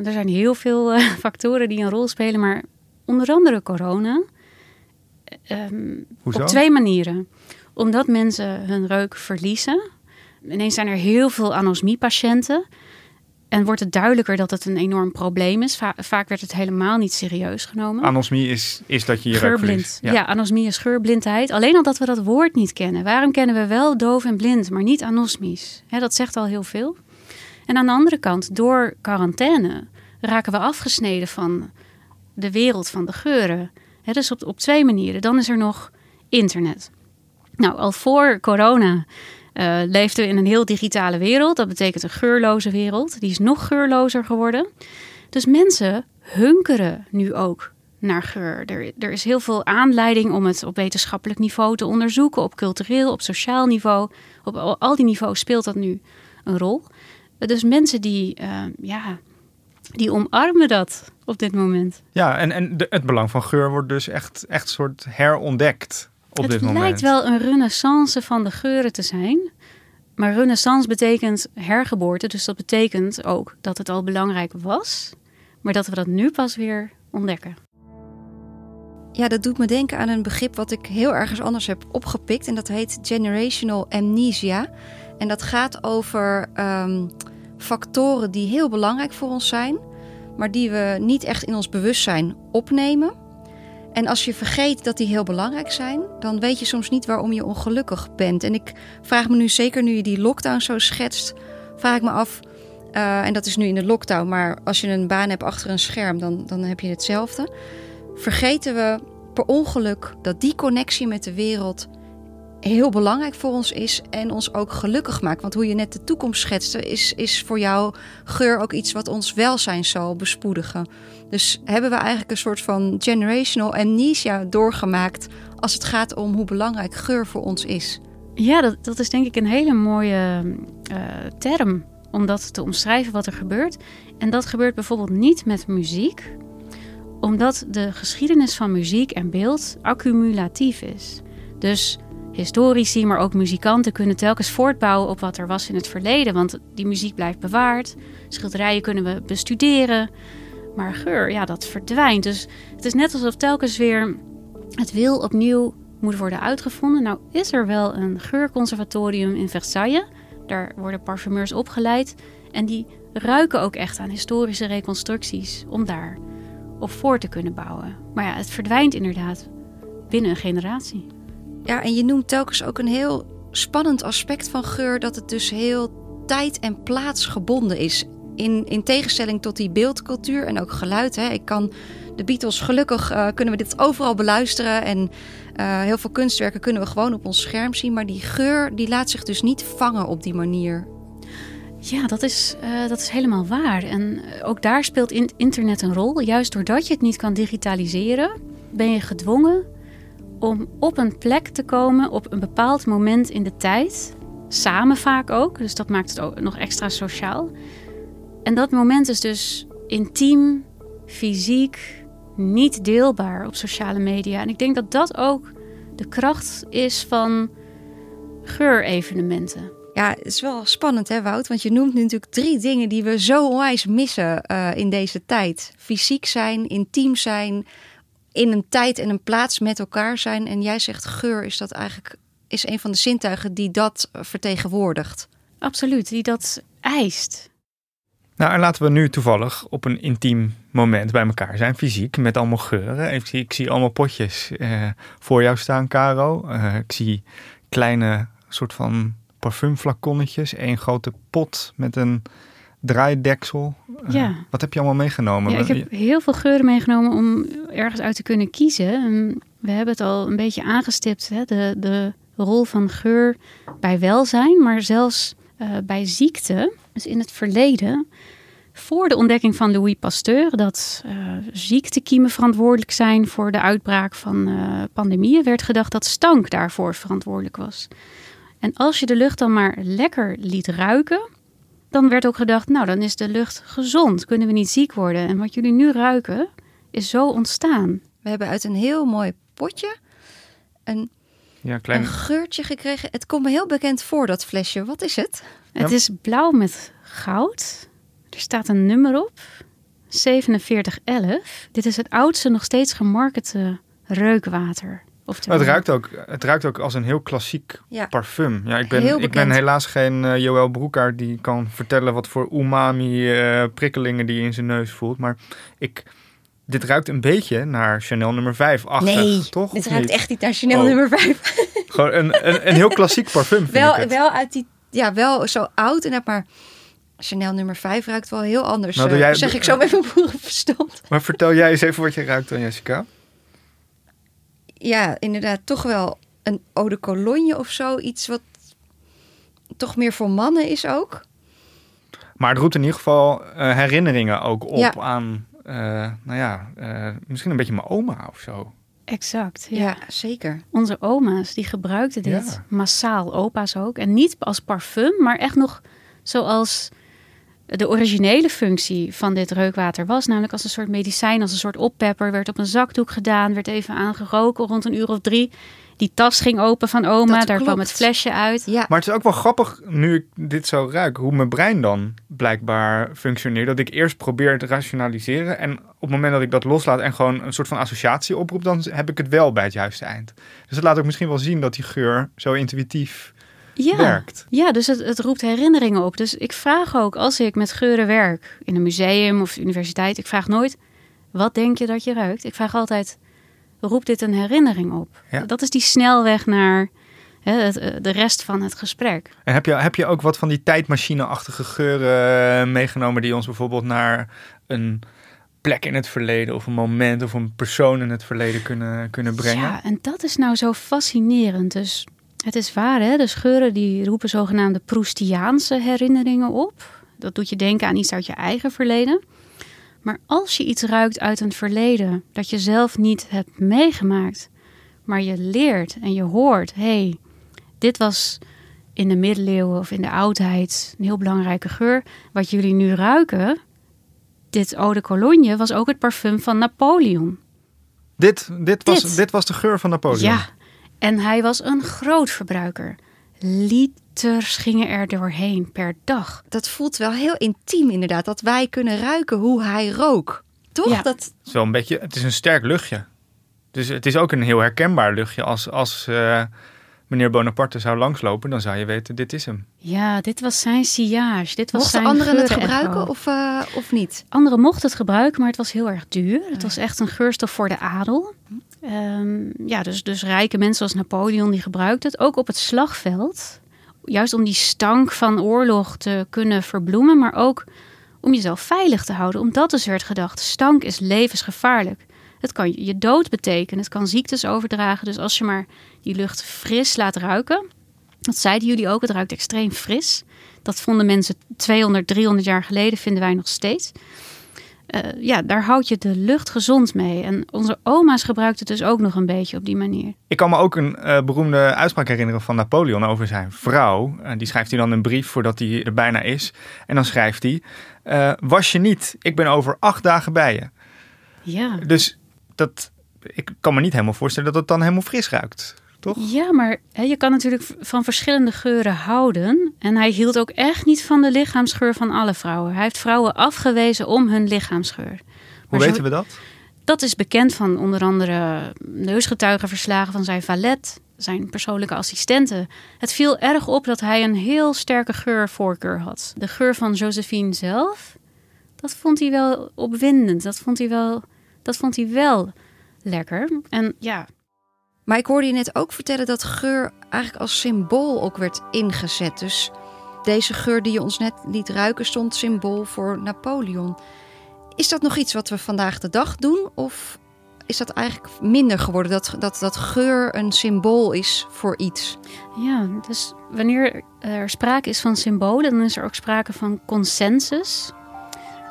er zijn heel veel factoren die een rol spelen, maar onder andere corona. Um, op twee manieren. Omdat mensen hun reuk verliezen. Ineens zijn er heel veel anosmie-patiënten. En wordt het duidelijker dat het een enorm probleem is. vaak werd het helemaal niet serieus genomen. Anosmie is, is dat je je Geurblind. Ja. ja, anosmie is geurblindheid. Alleen al dat we dat woord niet kennen. Waarom kennen we wel doof en blind, maar niet anosmies? dat zegt al heel veel. En aan de andere kant, door quarantaine raken we afgesneden van de wereld van de geuren. He, dus op, op twee manieren. Dan is er nog internet. Nou, al voor corona uh, leefden we in een heel digitale wereld. Dat betekent een geurloze wereld. Die is nog geurlozer geworden. Dus mensen hunkeren nu ook naar geur. Er, is heel veel aanleiding om het op wetenschappelijk niveau te onderzoeken, op cultureel, op sociaal niveau. Op al, die niveaus speelt dat nu een rol. Dus mensen die uh, ja, die omarmen dat op dit moment. Ja, en, en de, het belang van geur wordt dus echt, echt soort herontdekt op het dit moment. lijkt wel een renaissance van de geuren te zijn. Maar renaissance betekent hergeboorte. Dus dat betekent ook dat het al belangrijk was. Maar dat we dat nu pas weer ontdekken. Ja, dat doet me denken aan een begrip wat ik heel ergens anders heb opgepikt. En dat heet generational amnesia. En dat gaat over ehm, factoren die heel belangrijk voor ons zijn, maar die we niet echt in ons bewustzijn opnemen. En als je vergeet dat die heel belangrijk zijn, dan weet je soms niet waarom je ongelukkig bent. En ik vraag me nu, zeker nu je die lockdown zo schetst, vraag ik me af. Uh, en dat is nu in de lockdown, maar als je een baan hebt achter een scherm, dan, dan heb je hetzelfde. Vergeten we per ongeluk dat die connectie met de wereld heel belangrijk voor ons is en ons ook gelukkig maakt. Want hoe je net de toekomst schetste, is, is voor jou geur ook iets wat ons welzijn zal bespoedigen. Dus hebben we eigenlijk een soort van generational amnesia doorgemaakt als het gaat om hoe belangrijk geur voor ons is. Ja, dat, dat is denk ik een hele mooie uh, term om dat te omschrijven wat er gebeurt. En dat gebeurt bijvoorbeeld niet met muziek, omdat de geschiedenis van muziek en beeld accumulatief is. Dus historici, maar ook muzikanten kunnen telkens voortbouwen op wat er was in het verleden. Want die muziek blijft bewaard. Schilderijen kunnen we bestuderen. Maar geur, ja, dat verdwijnt. Dus het is net alsof telkens weer het wil opnieuw moet worden uitgevonden. Nou is er wel een geurconservatorium in Versailles. Daar worden parfumeurs opgeleid. En die ruiken ook echt aan historische reconstructies om daar op voor te kunnen bouwen. Maar ja, het verdwijnt inderdaad binnen een generatie. Ja, en je noemt telkens ook een heel spannend aspect van geur, dat het dus heel tijd- en plaatsgebonden is. In, in tegenstelling tot die beeldcultuur en ook geluid. Hè. Ik kan de Beatles, gelukkig uh, kunnen we dit overal beluisteren. En uh, heel veel kunstwerken kunnen we gewoon op ons scherm zien. Maar die geur die laat zich dus niet vangen op die manier. Ja, dat is, uh, dat is helemaal waar. En ook daar speelt in internet een rol. Juist doordat je het niet kan digitaliseren, ben je gedwongen om op een plek te komen op een bepaald moment in de tijd. Samen vaak ook, dus dat maakt het ook nog extra sociaal. En dat moment is dus intiem, fysiek, niet deelbaar op sociale media. En ik denk dat dat ook de kracht is van geurevenementen. Ja, het is wel spannend hè Wout, want je noemt nu natuurlijk drie dingen die we zo onwijs missen uh, in deze tijd. Fysiek zijn, intiem zijn, in een tijd en een plaats met elkaar zijn. En jij zegt geur is dat eigenlijk is een van de zintuigen die dat vertegenwoordigt. Absoluut, die dat eist. Nou, en laten we nu toevallig op een intiem moment bij elkaar zijn, fysiek, met allemaal geuren. Ik zie, ik zie allemaal potjes eh, voor jou staan, Caro. Uh, ik zie kleine soort van parfumflaconnetjes, één grote pot met een draaideksel. Eh, ja. Uh, wat heb je allemaal meegenomen? Ja, ik heb heel veel geuren meegenomen om ergens uit te kunnen kiezen. En we hebben het al een beetje aangestipt, hè? De, de rol van geur bij welzijn, maar zelfs uh, bij ziekte. Dus in het verleden, voor de ontdekking van Louis Pasteur, dat uh, ziektekiemen verantwoordelijk zijn voor de uitbraak van pandemieën, werd gedacht dat stank daarvoor verantwoordelijk was. En als je de lucht dan maar lekker liet ruiken, dan werd ook gedacht, nou dan is de lucht gezond, kunnen we niet ziek worden. En wat jullie nu ruiken, is zo ontstaan. We hebben uit een heel mooi potje een, ja, klein... een geurtje gekregen. Het komt me heel bekend voor, dat flesje. Wat is het? Het is blauw met goud. Er staat een nummer op. 4711. Dit is het oudste nog steeds gemarkete reukwater. Oftewel... Het, ruikt ook, het ruikt ook als een heel klassiek ja. parfum. Ja, ik, ben, ik ben helaas geen uh, Joël Broekaert die kan vertellen wat voor umami uh, prikkelingen die in zijn neus voelt. Maar ik, dit ruikt een beetje naar Chanel nummer 5 achter, nee, toch? dit ruikt echt niet naar Chanel oh. nummer 5. Gewoon een, een, een heel klassiek parfum wel, wel uit die, ja, wel zo oud en maar... Chanel nummer 5 ruikt wel heel anders. Nou, jij, uh, zeg ik zo met mijn boerenverstand. Maar vertel jij eens even wat je ruikt dan, Jessica ja, inderdaad toch wel een eau de cologne of zo. Iets wat toch meer voor mannen is ook. Maar het roept in ieder geval uh, herinneringen ook op ja. aan, uh, nou ja, uh, misschien een beetje mijn oma of zo. Exact, ja. ja. zeker. Onze oma's, die gebruikten dit ja. massaal, opa's ook. En niet als parfum, maar echt nog zoals de originele functie van dit reukwater was namelijk als een soort medicijn, als een soort oppepper, werd op een zakdoek gedaan, werd even aangeroken rond een uur of drie. Die tas ging open van oma, Dat daar kwam het flesje uit. Ja, Maar het is ook wel grappig, nu ik dit zo ruik, hoe mijn brein dan blijkbaar functioneert. Dat ik eerst probeer te rationaliseren. En op het moment dat ik dat loslaat en gewoon een soort van associatie oproep, dan heb ik het wel bij het juiste eind. Dus dat laat ook misschien wel zien dat die geur zo intuïtief Ja, werkt. ja dus het, het roept herinneringen op. Dus ik vraag ook, als ik met geuren werk, in een museum of universiteit, ik vraag nooit, wat denk je dat je ruikt? Ik vraag altijd, roept dit een herinnering op? Ja. Dat is die snelweg naar hè, het, eh, de rest van het gesprek. En heb je, heb je ook wat van die tijdmachine-achtige geuren eh, meegenomen die ons bijvoorbeeld naar een plek in het verleden of een moment of een persoon in het verleden kunnen, kunnen brengen? Ja, en dat is nou zo fascinerend. Dus het is waar, hè? De scheuren die roepen zogenaamde Proustiaanse herinneringen op. Dat doet je denken aan iets uit je eigen verleden. Maar als je iets ruikt uit een verleden dat je zelf niet hebt meegemaakt, maar je leert en je hoort, hé, hey, dit was in de middeleeuwen of in de oudheid een heel belangrijke geur. Wat jullie nu ruiken, dit eau de cologne was ook het parfum van Napoleon. Dit, dit, was, Dit. dit was de geur van Napoleon. Ja, en hij was een groot verbruiker. Liters gingen er doorheen per dag. dat voelt wel heel intiem inderdaad. Dat wij kunnen ruiken hoe hij rook. Toch? Ja. Dat, Het is wel een beetje, het is een sterk luchtje. Dus het is ook een heel herkenbaar luchtje. Als, als eh, meneer Bonaparte zou langslopen, dan zou je weten, dit is hem. Ja, dit was zijn sillage. Dit was mochten zijn anderen het gebruiken of, eh, of niet? Anderen mochten het gebruiken, maar het was heel erg duur. Het was echt een geurstof voor de adel. Ehm, ja, dus, dus rijke mensen als Napoleon die gebruikten het. Ook op het slagveld. Juist om die stank van oorlog te kunnen verbloemen. Maar ook om jezelf veilig te houden. Omdat dus werd gedacht, stank is levensgevaarlijk. Het kan je dood betekenen. Het kan ziektes overdragen. Dus als je maar die lucht fris laat ruiken. Dat zeiden jullie ook, het ruikt extreem fris. Dat vonden mensen 200, 300 jaar geleden, vinden wij nog steeds. Eh, ja, daar houd je de lucht gezond mee. En onze oma's gebruikten het dus ook nog een beetje op die manier. Ik kan me ook een eh, beroemde uitspraak herinneren van Napoleon over zijn vrouw. Eh, die schrijft hij dan een brief voordat hij er bijna is. En dan schrijft hij, was je niet, ik ben over acht dagen bij je. Ja. Dus dat, ik kan me niet helemaal voorstellen dat het dan helemaal fris ruikt. Toch? Ja, maar je kan natuurlijk van verschillende geuren houden. En hij hield ook echt niet van de lichaamsgeur van alle vrouwen. Hij heeft vrouwen afgewezen om hun lichaamsgeur. Hoe zo- weten we dat? Dat is bekend van onder andere neusgetuigenverslagen van zijn valet, zijn persoonlijke assistenten. Het viel erg op dat hij een heel sterke geurvoorkeur had. De geur van Josephine zelf, dat vond hij wel opwindend. Dat vond hij wel, dat vond hij wel lekker. En ja, Maar ik hoorde je net ook vertellen dat geur eigenlijk als symbool ook werd ingezet. Dus deze geur die je ons net liet ruiken stond symbool voor Napoleon. Is dat nog iets wat we vandaag de dag doen? Of is dat eigenlijk minder geworden? Dat, dat, dat geur een symbool is voor iets? Ja, dus wanneer er sprake is van symbolen, dan is er ook sprake van consensus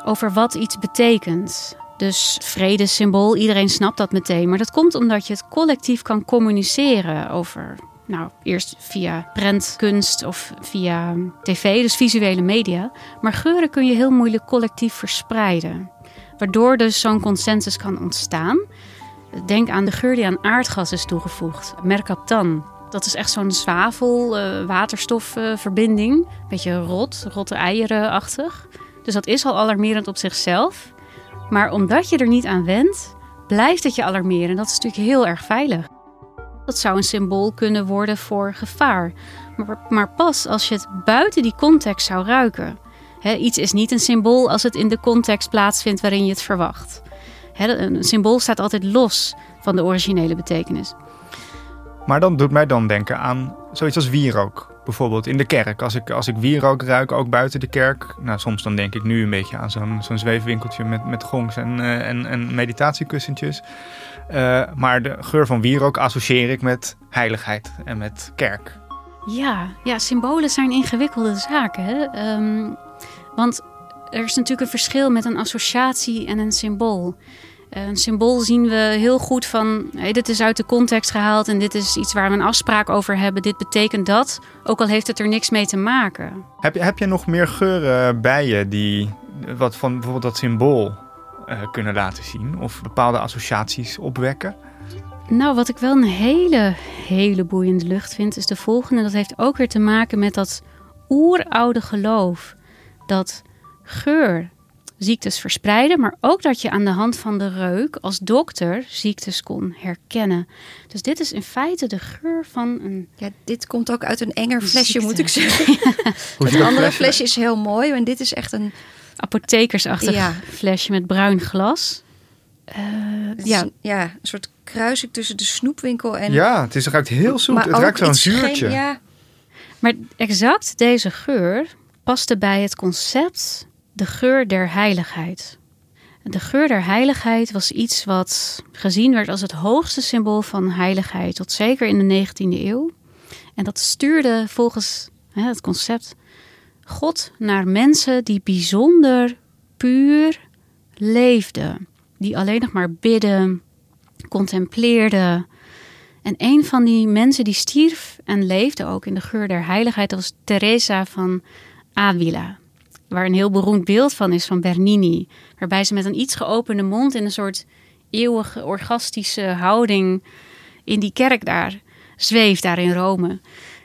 over wat iets betekent. Dus vredessymbool, iedereen snapt dat meteen. Maar dat komt omdat je het collectief kan communiceren over, nou, eerst via prentkunst of via tv, dus visuele media. Maar geuren kun je heel moeilijk collectief verspreiden. Waardoor dus zo'n consensus kan ontstaan. Denk aan de geur die aan aardgas is toegevoegd, mercaptan. Dat is echt zo'n zwavel, eh, waterstofverbinding. Beetje rot, rotte eierenachtig. Dus dat is al alarmerend op zichzelf. Maar omdat je er niet aan went, blijft het je alarmeren. En dat is natuurlijk heel erg veilig. Dat zou een symbool kunnen worden voor gevaar. Maar, maar pas als je het buiten die context zou ruiken. Hè, iets is niet een symbool als het in de context plaatsvindt waarin je het verwacht. Hè, een symbool staat altijd los van de originele betekenis. Maar dan doet mij dan denken aan zoiets als wierook. Bijvoorbeeld in de kerk. Als ik, als ik wierook ruik, ook buiten de kerk. Nou, soms dan denk ik nu een beetje aan zo'n zo'n zweefwinkeltje met, met gongs en, eh, en, en meditatiekussentjes. Eh, maar de geur van wierook associeer ik met heiligheid en met kerk. Ja, ja, symbolen zijn ingewikkelde zaken. Hè? Ehm, want er is natuurlijk een verschil met een associatie en een symbool. Een symbool zien we heel goed van, hey, dit is uit de context gehaald en dit is iets waar we een afspraak over hebben. Dit betekent dat, ook al heeft het er niks mee te maken. Heb je, heb je nog meer geuren bij je die wat van bijvoorbeeld dat symbool uh, kunnen laten zien of bepaalde associaties opwekken? Nou, wat ik wel een hele, hele boeiende lucht vind, is de volgende. Dat heeft ook weer te maken met dat oeroude geloof dat geur ziektes verspreiden, maar ook dat je aan de hand van de reuk als dokter ziektes kon herkennen. Dus dit is in feite de geur van een. Ja, dit komt ook uit een enger flesje, moet ik zeggen. het andere flesje is heel mooi, en dit is echt een apothekersachtig flesje met bruin glas. Uh, ja. ja, een soort kruising tussen de snoepwinkel en. Ja, het is ruikt heel zoet. het ruikt zo'n zuurtje. ja. Maar exact deze geur paste bij het concept de geur der heiligheid. De geur der heiligheid was iets wat gezien werd als het hoogste symbool van heiligheid, tot zeker in de 19e eeuw. En dat stuurde volgens hè, het concept God naar mensen die bijzonder puur leefden, die alleen nog maar bidden, contempleerden. En een van die mensen die stierf en leefde ook in de geur der heiligheid, was Teresa van Avila waar een heel beroemd beeld van is van Bernini. Waarbij ze met een iets geopende mond in een soort eeuwige orgastische houding in die kerk daar zweeft, daar in Rome.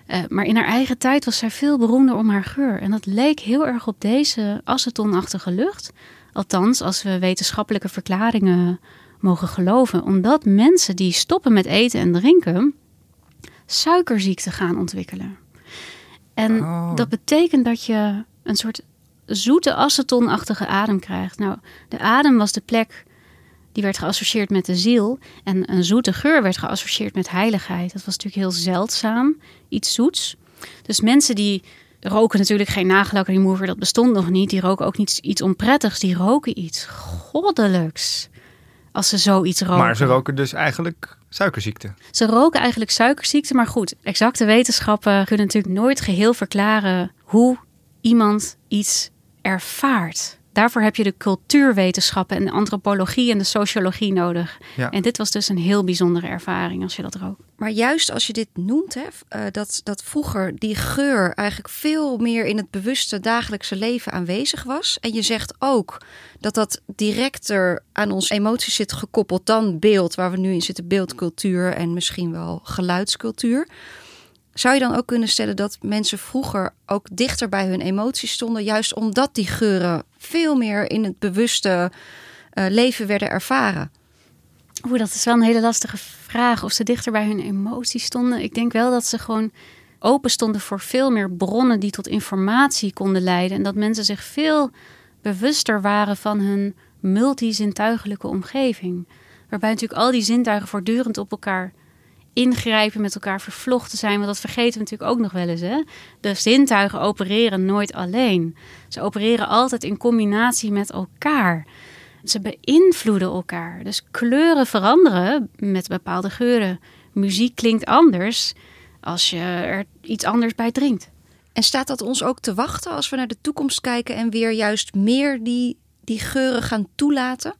Uh, maar in haar eigen tijd was zij veel beroemder om haar geur. En dat leek heel erg op deze acetonachtige lucht. Althans, als we wetenschappelijke verklaringen mogen geloven. Omdat mensen die stoppen met eten en drinken, suikerziekte gaan ontwikkelen. En oh. dat betekent dat je een soort zoete acetonachtige adem krijgt. Nou, de adem was de plek die werd geassocieerd met de ziel. En een zoete geur werd geassocieerd met heiligheid. Dat was natuurlijk heel zeldzaam, iets zoets. Dus mensen die roken natuurlijk geen nagellak remover, dat bestond nog niet. Die roken ook niet iets onprettigs, die roken iets goddelijks. Als ze zoiets roken. Maar ze roken dus eigenlijk suikerziekte. Ze roken eigenlijk suikerziekte, maar goed, exacte wetenschappen kunnen natuurlijk nooit geheel verklaren hoe iemand iets ervaart. Daarvoor heb je de cultuurwetenschappen en de antropologie en de sociologie nodig. Ja. En dit was dus een heel bijzondere ervaring als je dat rookt. Maar juist als je dit noemt, hè, uh, dat, dat vroeger die geur eigenlijk veel meer in het bewuste dagelijkse leven aanwezig was. En je zegt ook dat dat directer aan onze emoties zit gekoppeld dan beeld, waar we nu in zitten, beeldcultuur en misschien wel geluidscultuur. Zou je dan ook kunnen stellen dat mensen vroeger ook dichter bij hun emoties stonden, juist omdat die geuren veel meer in het bewuste uh, leven werden ervaren? Oeh, dat is wel een hele lastige vraag. Of ze dichter bij hun emoties stonden. Ik denk wel dat ze gewoon open stonden voor veel meer bronnen die tot informatie konden leiden. En dat mensen zich veel bewuster waren van hun multizintuigelijke omgeving. Waarbij natuurlijk al die zintuigen voortdurend op elkaar ingrijpen, met elkaar vervlochten zijn. Want dat vergeten we natuurlijk ook nog wel eens. Hè? De zintuigen opereren nooit alleen. Ze opereren altijd in combinatie met elkaar. Ze beïnvloeden elkaar. Dus kleuren veranderen met bepaalde geuren. Muziek klinkt anders als je er iets anders bij drinkt. En staat dat ons ook te wachten als we naar de toekomst kijken en weer juist meer die, die geuren gaan toelaten?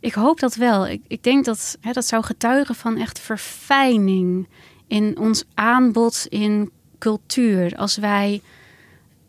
Ik hoop dat wel. Ik, ik denk dat hè, dat zou getuigen van echt verfijning in ons aanbod in cultuur. Als wij,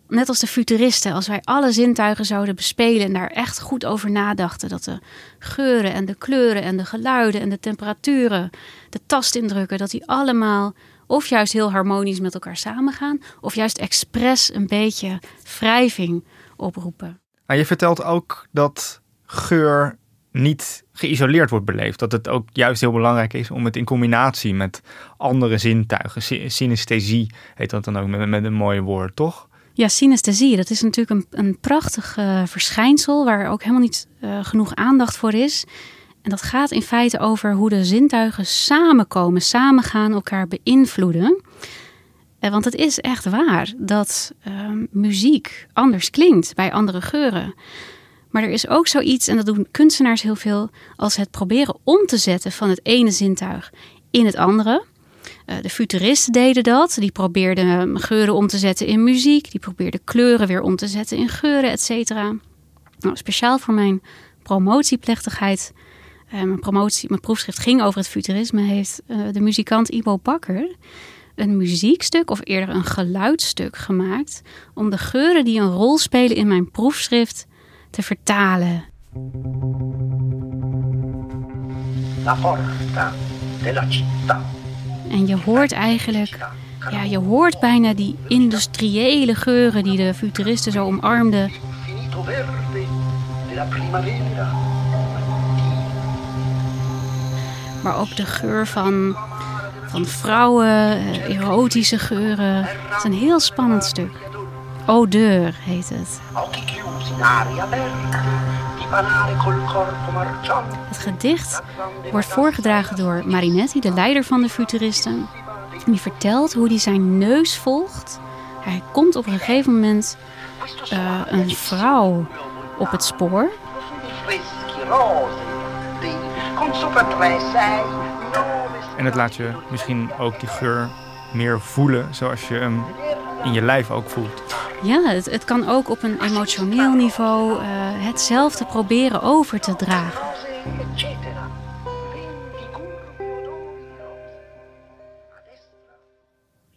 net als de futuristen, als wij alle zintuigen zouden bespelen en daar echt goed over nadachten. Dat de geuren en de kleuren en de geluiden en de temperaturen, de tastindrukken, dat die allemaal of juist heel harmonisch met elkaar samengaan, of juist expres een beetje wrijving oproepen. Maar je vertelt ook dat geur niet geïsoleerd wordt beleefd. Dat het ook juist heel belangrijk is om het in combinatie met andere zintuigen, synesthesie heet dat dan ook met, met een mooie woord, toch? Ja, synesthesie, dat is natuurlijk een, een prachtig uh, verschijnsel waar ook helemaal niet uh, genoeg aandacht voor is. En dat gaat in feite over hoe de zintuigen samenkomen, samengaan, elkaar beïnvloeden. Uh, want het is echt waar dat ehm, muziek anders klinkt bij andere geuren. Maar er is ook zoiets, en dat doen kunstenaars heel veel, als het proberen om te zetten van het ene zintuig in het andere. Eh, de futuristen deden dat. Die probeerden geuren om te zetten in muziek. Die probeerden kleuren weer om te zetten in geuren, et cetera. Nou, speciaal voor mijn promotieplechtigheid uh, mijn promotie, mijn proefschrift ging over het futurisme, heeft uh, de muzikant Ibo Bakker een muziekstuk of eerder een geluidstuk gemaakt om de geuren die een rol spelen in mijn proefschrift te vertalen. La porta della città. En je hoort eigenlijk, ja, je hoort bijna die industriële geuren die de futuristen zo omarmden. Maar ook de geur van, van vrouwen, eh, erotische geuren. Het is een heel spannend stuk. Odeur heet het. Het gedicht wordt voorgedragen door Marinetti, de leider van de futuristen. Die vertelt hoe hij zijn neus volgt. Hij komt op een gegeven moment uh, een vrouw op het spoor. En het laat je misschien ook die geur meer voelen zoals je hem in je lijf ook voelt. Ja, het, kan ook op een emotioneel niveau uh, hetzelfde proberen over te dragen.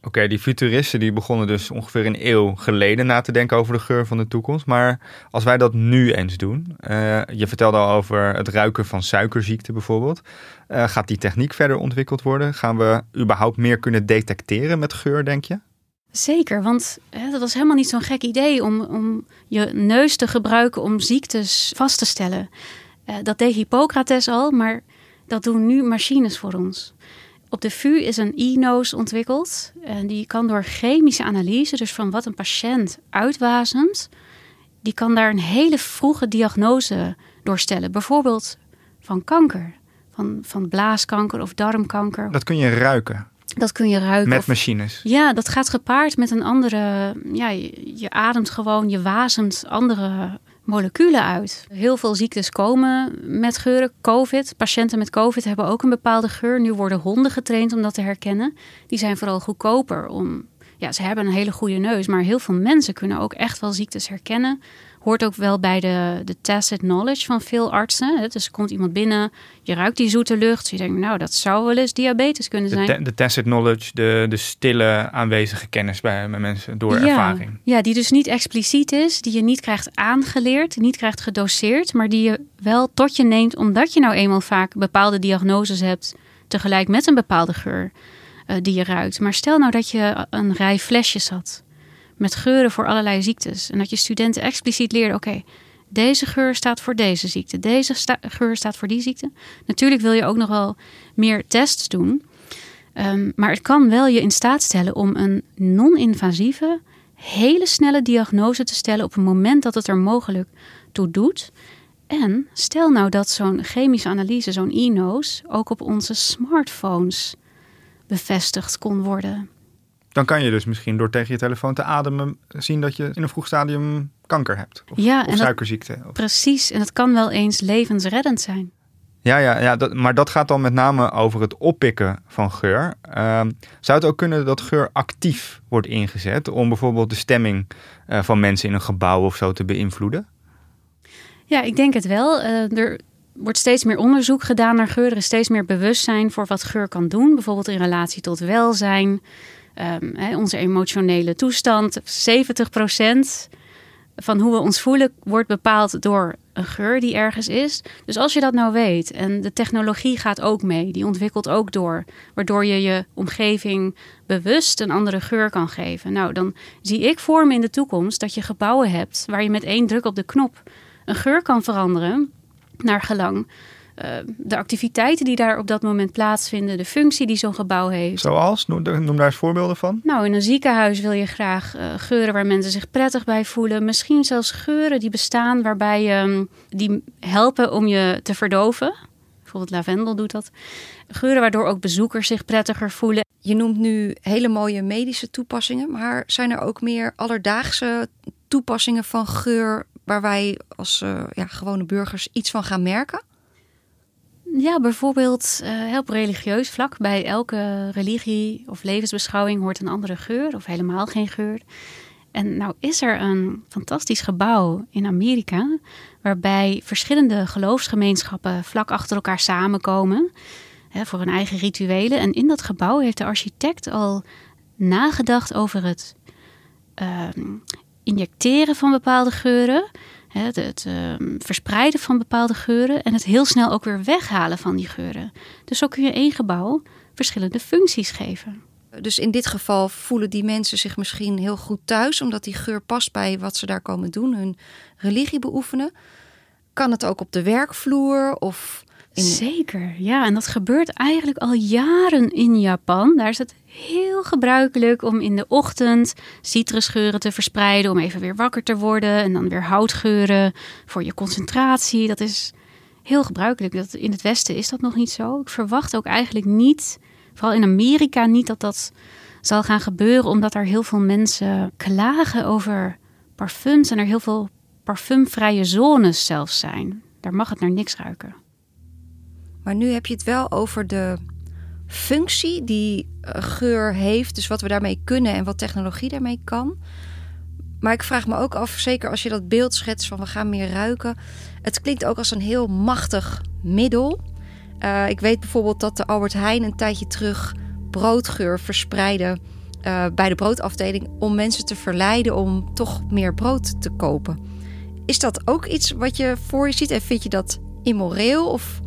Oké, die futuristen die begonnen dus ongeveer een eeuw geleden na te denken over de geur van de toekomst. Maar als wij dat nu eens doen, uh, je vertelde al over het ruiken van suikerziekte bijvoorbeeld. Uh, gaat die techniek verder ontwikkeld worden? Gaan we überhaupt meer kunnen detecteren met geur, denk je? Zeker, want hè, dat was helemaal niet zo'n gek idee om, om je neus te gebruiken om ziektes vast te stellen. Uh, dat deed Hippocrates al, maar dat doen nu machines voor ons. Op de VU is een e-nose ontwikkeld. En die kan door chemische analyse, dus van wat een patiënt uitwasemt, die kan daar een hele vroege diagnose doorstellen. Bijvoorbeeld van kanker, van, van blaaskanker of darmkanker. Dat kun je ruiken. Dat kun je ruiken. Met machines. Ja, dat gaat gepaard met een andere. Ja, je, je ademt gewoon, je wasemt andere moleculen uit. Heel veel ziektes komen met geuren. COVID, patiënten met COVID hebben ook een bepaalde geur. Nu worden honden getraind om dat te herkennen. Die zijn vooral goedkoper om. Ja, ze hebben een hele goede neus, maar heel veel mensen kunnen ook echt wel ziektes herkennen hoort ook wel bij de, de tacit knowledge van veel artsen. Dus er komt iemand binnen, je ruikt die zoete lucht. Je denkt, nou, dat zou wel eens diabetes kunnen zijn. De, de tacit knowledge, de, de stille aanwezige kennis bij, bij mensen door ervaring. Ja, die dus niet expliciet is, die je niet krijgt aangeleerd, niet krijgt gedoseerd, maar die je wel tot je neemt omdat je nou eenmaal vaak bepaalde diagnoses hebt tegelijk met een bepaalde geur uh, die je ruikt. Maar stel nou dat je een rij flesjes had met geuren voor allerlei ziektes. En dat je studenten expliciet leerden: oké, deze geur staat voor deze ziekte, deze geur staat voor die ziekte. Natuurlijk wil je ook nog wel meer tests doen. Um, maar het kan wel je in staat stellen om een non-invasieve, hele snelle diagnose te stellen op het moment dat het er mogelijk toe doet. En stel nou dat zo'n chemische analyse, zo'n e-nose, ook op onze smartphones bevestigd kon worden dan kan je dus misschien door tegen je telefoon te ademen zien dat je in een vroeg stadium kanker hebt. Of, ja, of suikerziekte. precies, en dat kan wel eens levensreddend zijn. Ja, ja, ja dat, maar dat gaat dan met name over het oppikken van geur. Uh, zou het ook kunnen dat geur actief wordt ingezet om bijvoorbeeld de stemming uh, van mensen in een gebouw of zo te beïnvloeden? Ja, ik denk het wel. Uh, er wordt steeds meer onderzoek gedaan naar geur. Er is steeds meer bewustzijn voor wat geur kan doen, bijvoorbeeld in relatie tot welzijn. Um, onze emotionele toestand. 70% van hoe we ons voelen wordt bepaald door een geur die ergens is. Dus als je dat nou weet en de technologie gaat ook mee, die ontwikkelt ook door, waardoor je je omgeving bewust een andere geur kan geven. Nou, dan zie ik voor me in de toekomst dat je gebouwen hebt waar je met één druk op de knop een geur kan veranderen naar gelang uh, de activiteiten die daar op dat moment plaatsvinden, de functie die zo'n gebouw heeft. Zoals? Noem, noem, daar eens voorbeelden van. Nou, in een ziekenhuis wil je graag uh, geuren waar mensen zich prettig bij voelen. Misschien zelfs geuren die bestaan waarbij je, um, die helpen om je te verdoven. Bijvoorbeeld lavendel doet dat. Geuren waardoor ook bezoekers zich prettiger voelen. Je noemt nu hele mooie medische toepassingen, maar zijn er ook meer alledaagse toepassingen van geur waar wij als uh, ja, gewone burgers iets van gaan merken? Ja, bijvoorbeeld uh, op religieus vlak. Bij elke religie of levensbeschouwing hoort een andere geur of helemaal geen geur. En nou is er een fantastisch gebouw in Amerika waarbij verschillende geloofsgemeenschappen vlak achter elkaar samenkomen hè, voor hun eigen rituelen. En in dat gebouw heeft de architect al nagedacht over het ehm, injecteren van bepaalde geuren, het, het ehm, verspreiden van bepaalde geuren en het heel snel ook weer weghalen van die geuren. Dus zo kun je één gebouw verschillende functies geven. Dus in dit geval voelen die mensen zich misschien heel goed thuis, omdat die geur past bij wat ze daar komen doen, hun religie beoefenen. Kan het ook op de werkvloer of Zeker, ja. En dat gebeurt eigenlijk al jaren in Japan. Daar is het heel gebruikelijk om in de ochtend citrusgeuren te verspreiden, om even weer wakker te worden. En dan weer houtgeuren voor je concentratie. Dat is heel gebruikelijk. Dat, in het Westen is dat nog niet zo. Ik verwacht ook eigenlijk niet vooral in Amerika niet dat dat zal gaan gebeuren, omdat er heel veel mensen klagen over parfums en er heel veel parfumvrije zones zelfs zijn. Daar mag het naar niks ruiken. Maar nu heb je het wel over de functie die geur heeft, dus wat we daarmee kunnen en wat technologie daarmee kan. Maar ik vraag me ook af, zeker als je dat beeld schetst van we gaan meer ruiken. Het klinkt ook als een heel machtig middel. Uh, ik weet bijvoorbeeld dat de Albert Heijn een tijdje terug broodgeur verspreidde uh, bij de broodafdeling om mensen te verleiden om toch meer brood te kopen. Is dat ook iets wat je voor je ziet en vind je dat immoreel of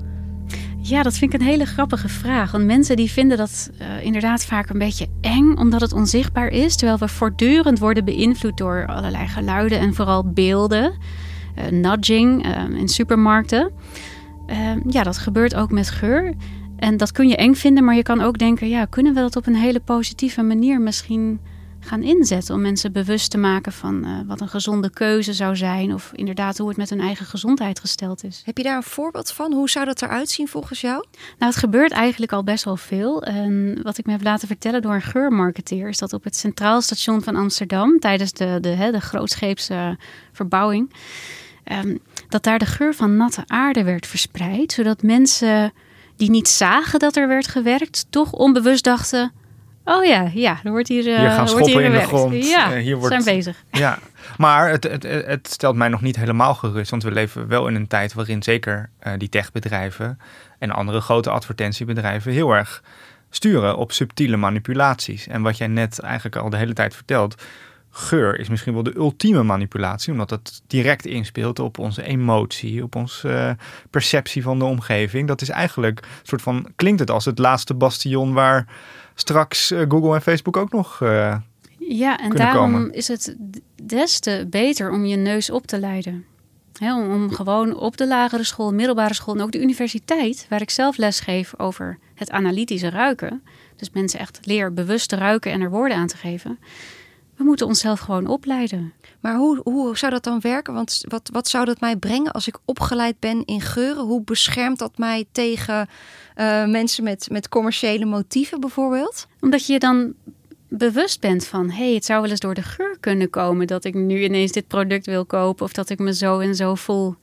ja, dat vind ik een hele grappige vraag. Want mensen die vinden dat uh, inderdaad vaak een beetje eng, omdat het onzichtbaar is. Terwijl we voortdurend worden beïnvloed door allerlei geluiden en vooral beelden. Uh, nudging uh, in supermarkten. Ehm, ja, dat gebeurt ook met geur. En dat kun je eng vinden, maar je kan ook denken: ja, kunnen we dat op een hele positieve manier misschien gaan inzetten om mensen bewust te maken van uh, wat een gezonde keuze zou zijn of inderdaad hoe het met hun eigen gezondheid gesteld is. Heb je daar een voorbeeld van? Hoe zou dat eruit zien volgens jou? Nou, het gebeurt eigenlijk al best wel veel. En wat ik me heb laten vertellen door een geurmarketeer is dat op het Centraal Station van Amsterdam tijdens de, de, hè, de grootscheepse verbouwing um, dat daar de geur van natte aarde werd verspreid, zodat mensen die niet zagen dat er werd gewerkt, toch onbewust dachten: Oh ja, ja, er wordt hier, hier gaan wordt hier in de grond. Ja, uh, hier wordt, zijn bezig. Ja, maar het, het, het, stelt mij nog niet helemaal gerust. Want we leven wel in een tijd waarin zeker uh, die techbedrijven en andere grote advertentiebedrijven heel erg sturen op subtiele manipulaties. En wat jij net eigenlijk al de hele tijd vertelt, geur is misschien wel de ultieme manipulatie, omdat het direct inspeelt op onze emotie, op onze uh, perceptie van de omgeving. Dat is eigenlijk een soort van, klinkt het als het laatste bastion waar straks uh, Google en Facebook ook nog. Uh, ja, en daarom komen. is het des te beter om je neus op te leiden. He, om, om, gewoon op de lagere school, middelbare school en ook de universiteit, waar ik zelf les geef over het analytische ruiken. Dus mensen echt leer bewust te ruiken en er woorden aan te geven we moeten onszelf gewoon opleiden. Maar hoe, hoe zou dat dan werken? Want wat, wat zou dat mij brengen als ik opgeleid ben in geuren? Hoe beschermt dat mij tegen uh, mensen met, met commerciële motieven bijvoorbeeld? Omdat je dan bewust bent van... hé, hey, het zou wel eens door de geur kunnen komen... dat ik nu ineens dit product wil kopen... of dat ik me zo en zo voel.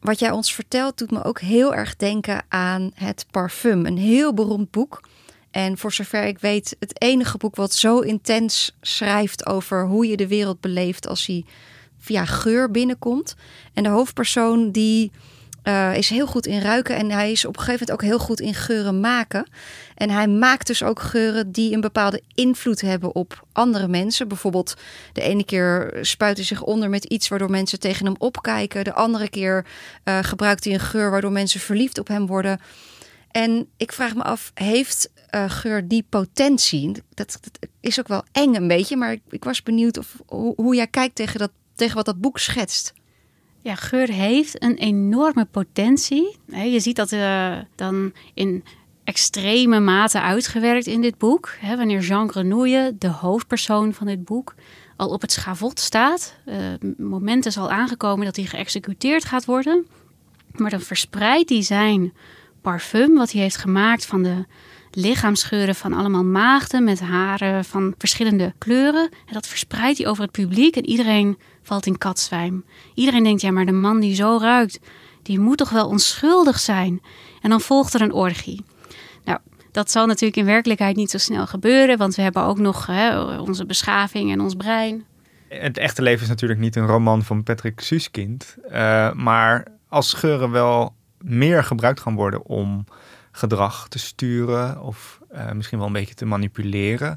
Wat jij ons vertelt doet me ook heel erg denken aan het parfum. Een heel beroemd boek en voor zover ik weet, het enige boek wat zo intens schrijft over hoe je de wereld beleeft als hij via geur binnenkomt. En de hoofdpersoon die uh, is heel goed in ruiken en hij is op een gegeven moment ook heel goed in geuren maken. En hij maakt dus ook geuren die een bepaalde invloed hebben op andere mensen. Bijvoorbeeld de ene keer spuit hij zich onder met iets waardoor mensen tegen hem opkijken. De andere keer uh, gebruikt hij een geur waardoor mensen verliefd op hem worden. En ik vraag me af, heeft uh, geur die potentie? Dat, dat, is ook wel eng een beetje, maar ik, ik was benieuwd of, hoe, hoe jij kijkt tegen, dat, tegen wat dat boek schetst. Geur heeft een enorme potentie. Je ziet dat uh, dan in extreme mate uitgewerkt in dit boek. Wanneer Jean Grenouille, de hoofdpersoon van dit boek, al op het schavot staat. Uh, moment is al aangekomen dat hij geëxecuteerd gaat worden. Maar dan verspreidt hij zijn parfum, wat hij heeft gemaakt van de lichaamsgeuren van allemaal maagden met haren van verschillende kleuren. En dat verspreidt hij over het publiek en iedereen valt in katzwijm. Iedereen denkt, ja, maar de man die zo ruikt, die moet toch wel onschuldig zijn. En dan volgt er een orgie. Nou, dat zal natuurlijk in werkelijkheid niet zo snel gebeuren, want we hebben ook nog hè, onze beschaving en ons brein. Het echte leven is natuurlijk niet een roman van Patrick Suskind. Uh, maar als geuren wel meer gebruikt gaan worden om gedrag te sturen of uh, misschien wel een beetje te manipuleren.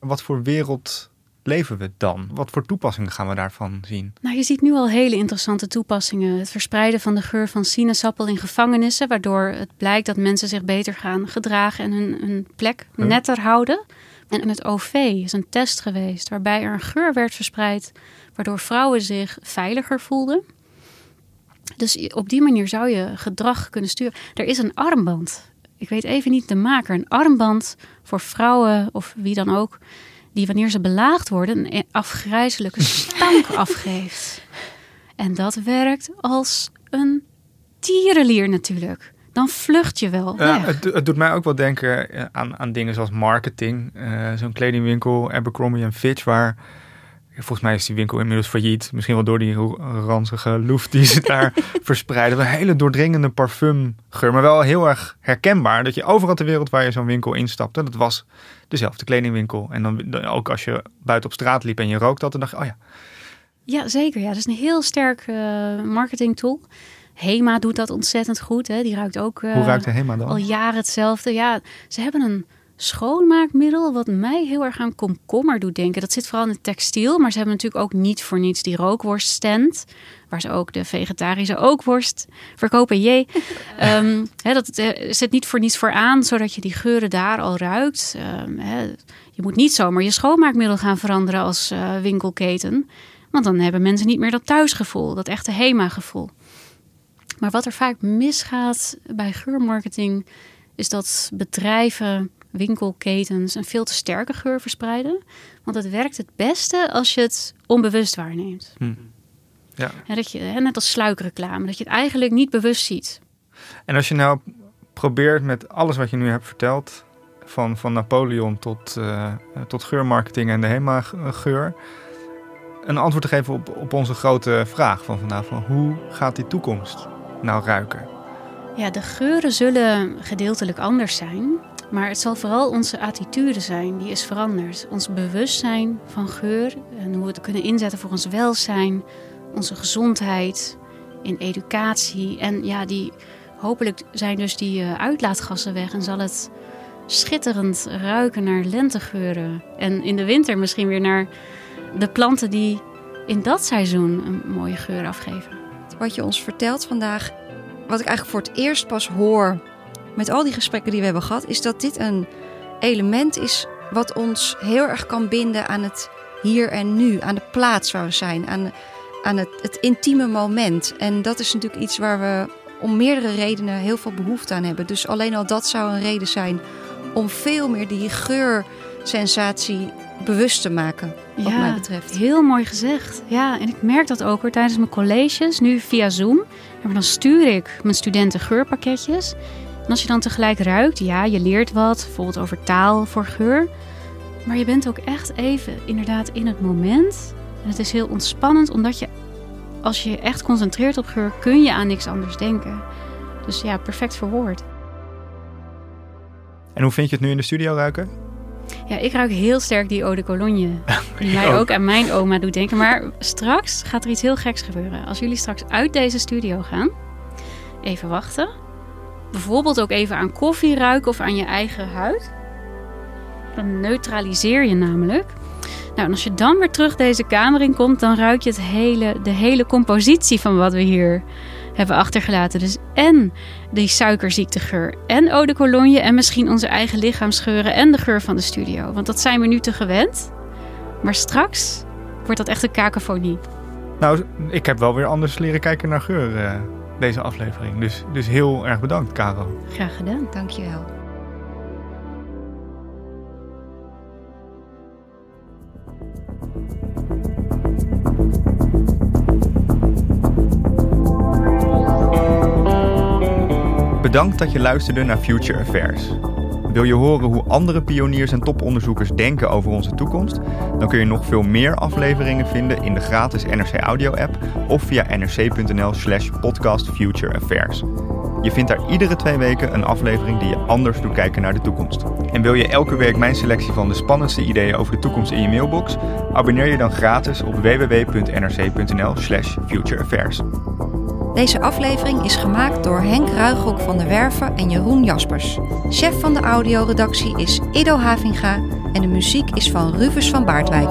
Wat voor wereld leven we dan? Wat voor toepassingen gaan we daarvan zien? Nou, je ziet nu al hele interessante toepassingen. Het verspreiden van de geur van sinaasappel in gevangenissen, waardoor het blijkt dat mensen zich beter gaan gedragen en hun, hun plek netter houden. En het OV is een test geweest waarbij er een geur werd verspreid, waardoor vrouwen zich veiliger voelden. Dus op die manier zou je gedrag kunnen sturen. Er is een armband. Ik weet even niet de maker. Een armband voor vrouwen of wie dan ook. Die wanneer ze belaagd worden een afgrijzelijke stank afgeeft. En dat werkt als een tierenlier natuurlijk dan vlucht je wel. Ja, het, het, doet mij ook wel denken eh, aan, aan dingen zoals marketing. Uh, Zo'n kledingwinkel, Abercrombie Fitch, waar volgens mij is die winkel inmiddels failliet. Misschien wel door die ranzige loef die ze daar verspreiden. Een hele doordringende parfumgeur, maar wel heel erg herkenbaar. Dat je overal ter wereld waar je zo'n winkel instapte, dat was dezelfde kledingwinkel. En dan ook als je buiten op straat liep en je rookt dat, dan dacht je, oh ja. Ja, zeker. Ja, dat is een heel sterk uh, marketing tool. Hema doet dat ontzettend goed. Hè. Die ruikt ook uh, Hoe ruikt de Hema dan? al jaren hetzelfde. Ja, ze hebben een schoonmaakmiddel wat mij heel erg aan komkommer doet denken. Dat zit vooral in het textiel, maar ze hebben natuurlijk ook niet voor niets die rookworststand, waar ze ook de vegetarische ookworst verkopen. Jee, um, dat uh, zit niet voor niets voor aan, zodat je die geuren daar al ruikt. Um, je moet niet zomaar je schoonmaakmiddel gaan veranderen als uh, winkelketen, want dan hebben mensen niet meer dat thuisgevoel, dat echte HEMA-gevoel. Maar wat er vaak misgaat bij geurmarketing, is dat bedrijven, winkelketens een veel te sterke geur verspreiden. Want het werkt het beste als je het onbewust waarneemt. Hm. Ja. dat je, net als sluikreclame, dat je het eigenlijk niet bewust ziet. En als je nou probeert met alles wat je nu hebt verteld, van, van Napoleon tot, uh, tot geurmarketing en de HEMA-geur, een antwoord te geven op, op onze grote vraag van vandaag: van hoe gaat die toekomst nou ruiken? Ja, de geuren zullen gedeeltelijk anders zijn. Maar het zal vooral onze attitude zijn, die is veranderd. Ons bewustzijn van geur en hoe we het kunnen inzetten voor ons welzijn, onze gezondheid, in educatie. En ja, die, hopelijk zijn dus die uh, uitlaatgassen weg en zal het schitterend ruiken naar lentegeuren. En in de winter misschien weer naar de planten die in dat seizoen een mooie geur afgeven wat je ons vertelt vandaag, wat ik eigenlijk voor het eerst pas hoor met al die gesprekken die we hebben gehad, is dat dit een element is wat ons heel erg kan binden aan het hier en nu, aan de plaats waar we zijn, aan, aan het, het intieme moment. En dat is natuurlijk iets waar we om meerdere redenen heel veel behoefte aan hebben. Dus alleen al dat zou een reden zijn om veel meer die geursensatie bewust te maken, wat mij betreft. Heel mooi gezegd. Ja, en ik merk dat ook hoor, tijdens mijn colleges, nu via Zoom. En dan stuur ik mijn studenten geurpakketjes. En als je dan tegelijk ruikt, ja, je leert wat, bijvoorbeeld over taal voor geur. Maar je bent ook echt even inderdaad in het moment. En het is heel ontspannend, omdat je, als je je echt concentreert op geur, kun je aan niks anders denken. Dus ja, perfect verwoord. En hoe vind je het nu in de studio ruiken? Ja, ik ruik heel sterk die eau de cologne. Die mij ook aan mijn oma doet denken. Maar straks gaat er iets heel geks gebeuren. Als jullie straks uit deze studio gaan, even wachten. Bijvoorbeeld ook even aan koffie ruiken of aan je eigen huid. Dan neutraliseer je namelijk. Nou, en als je dan weer terug deze kamer in komt, dan ruik je het hele, de hele compositie van wat we hier hebben achtergelaten. Dus en die suikerziektegeur en eau de cologne en misschien onze eigen lichaamsgeuren en de geur van de studio. Want dat zijn we nu te gewend. Maar straks wordt dat echt een kakofonie. Nou, ik heb wel weer anders leren kijken naar geur uh, deze aflevering. Dus, dus heel erg bedankt, Caro. Graag gedaan. Dankjewel. Bedankt dat je luisterde naar Future Affairs. Wil je horen hoe andere pioniers en toponderzoekers denken over onze toekomst? Dan kun je nog veel meer afleveringen vinden in de gratis NRC Audio app of via nrc.nl/slash podcast Future Affairs. Je vindt daar iedere twee weken een aflevering die je anders doet kijken naar de toekomst. En wil je elke week mijn selectie van de spannendste ideeën over de toekomst in je mailbox? Abonneer je dan gratis op www.nrc.nl/slash futureaffairs. Deze aflevering is gemaakt door Henk Ruigrok van der Werven en Jeroen Jaspers. Chef van de audioredactie is Ido Havinga en de muziek is van Rufus van Baardwijk.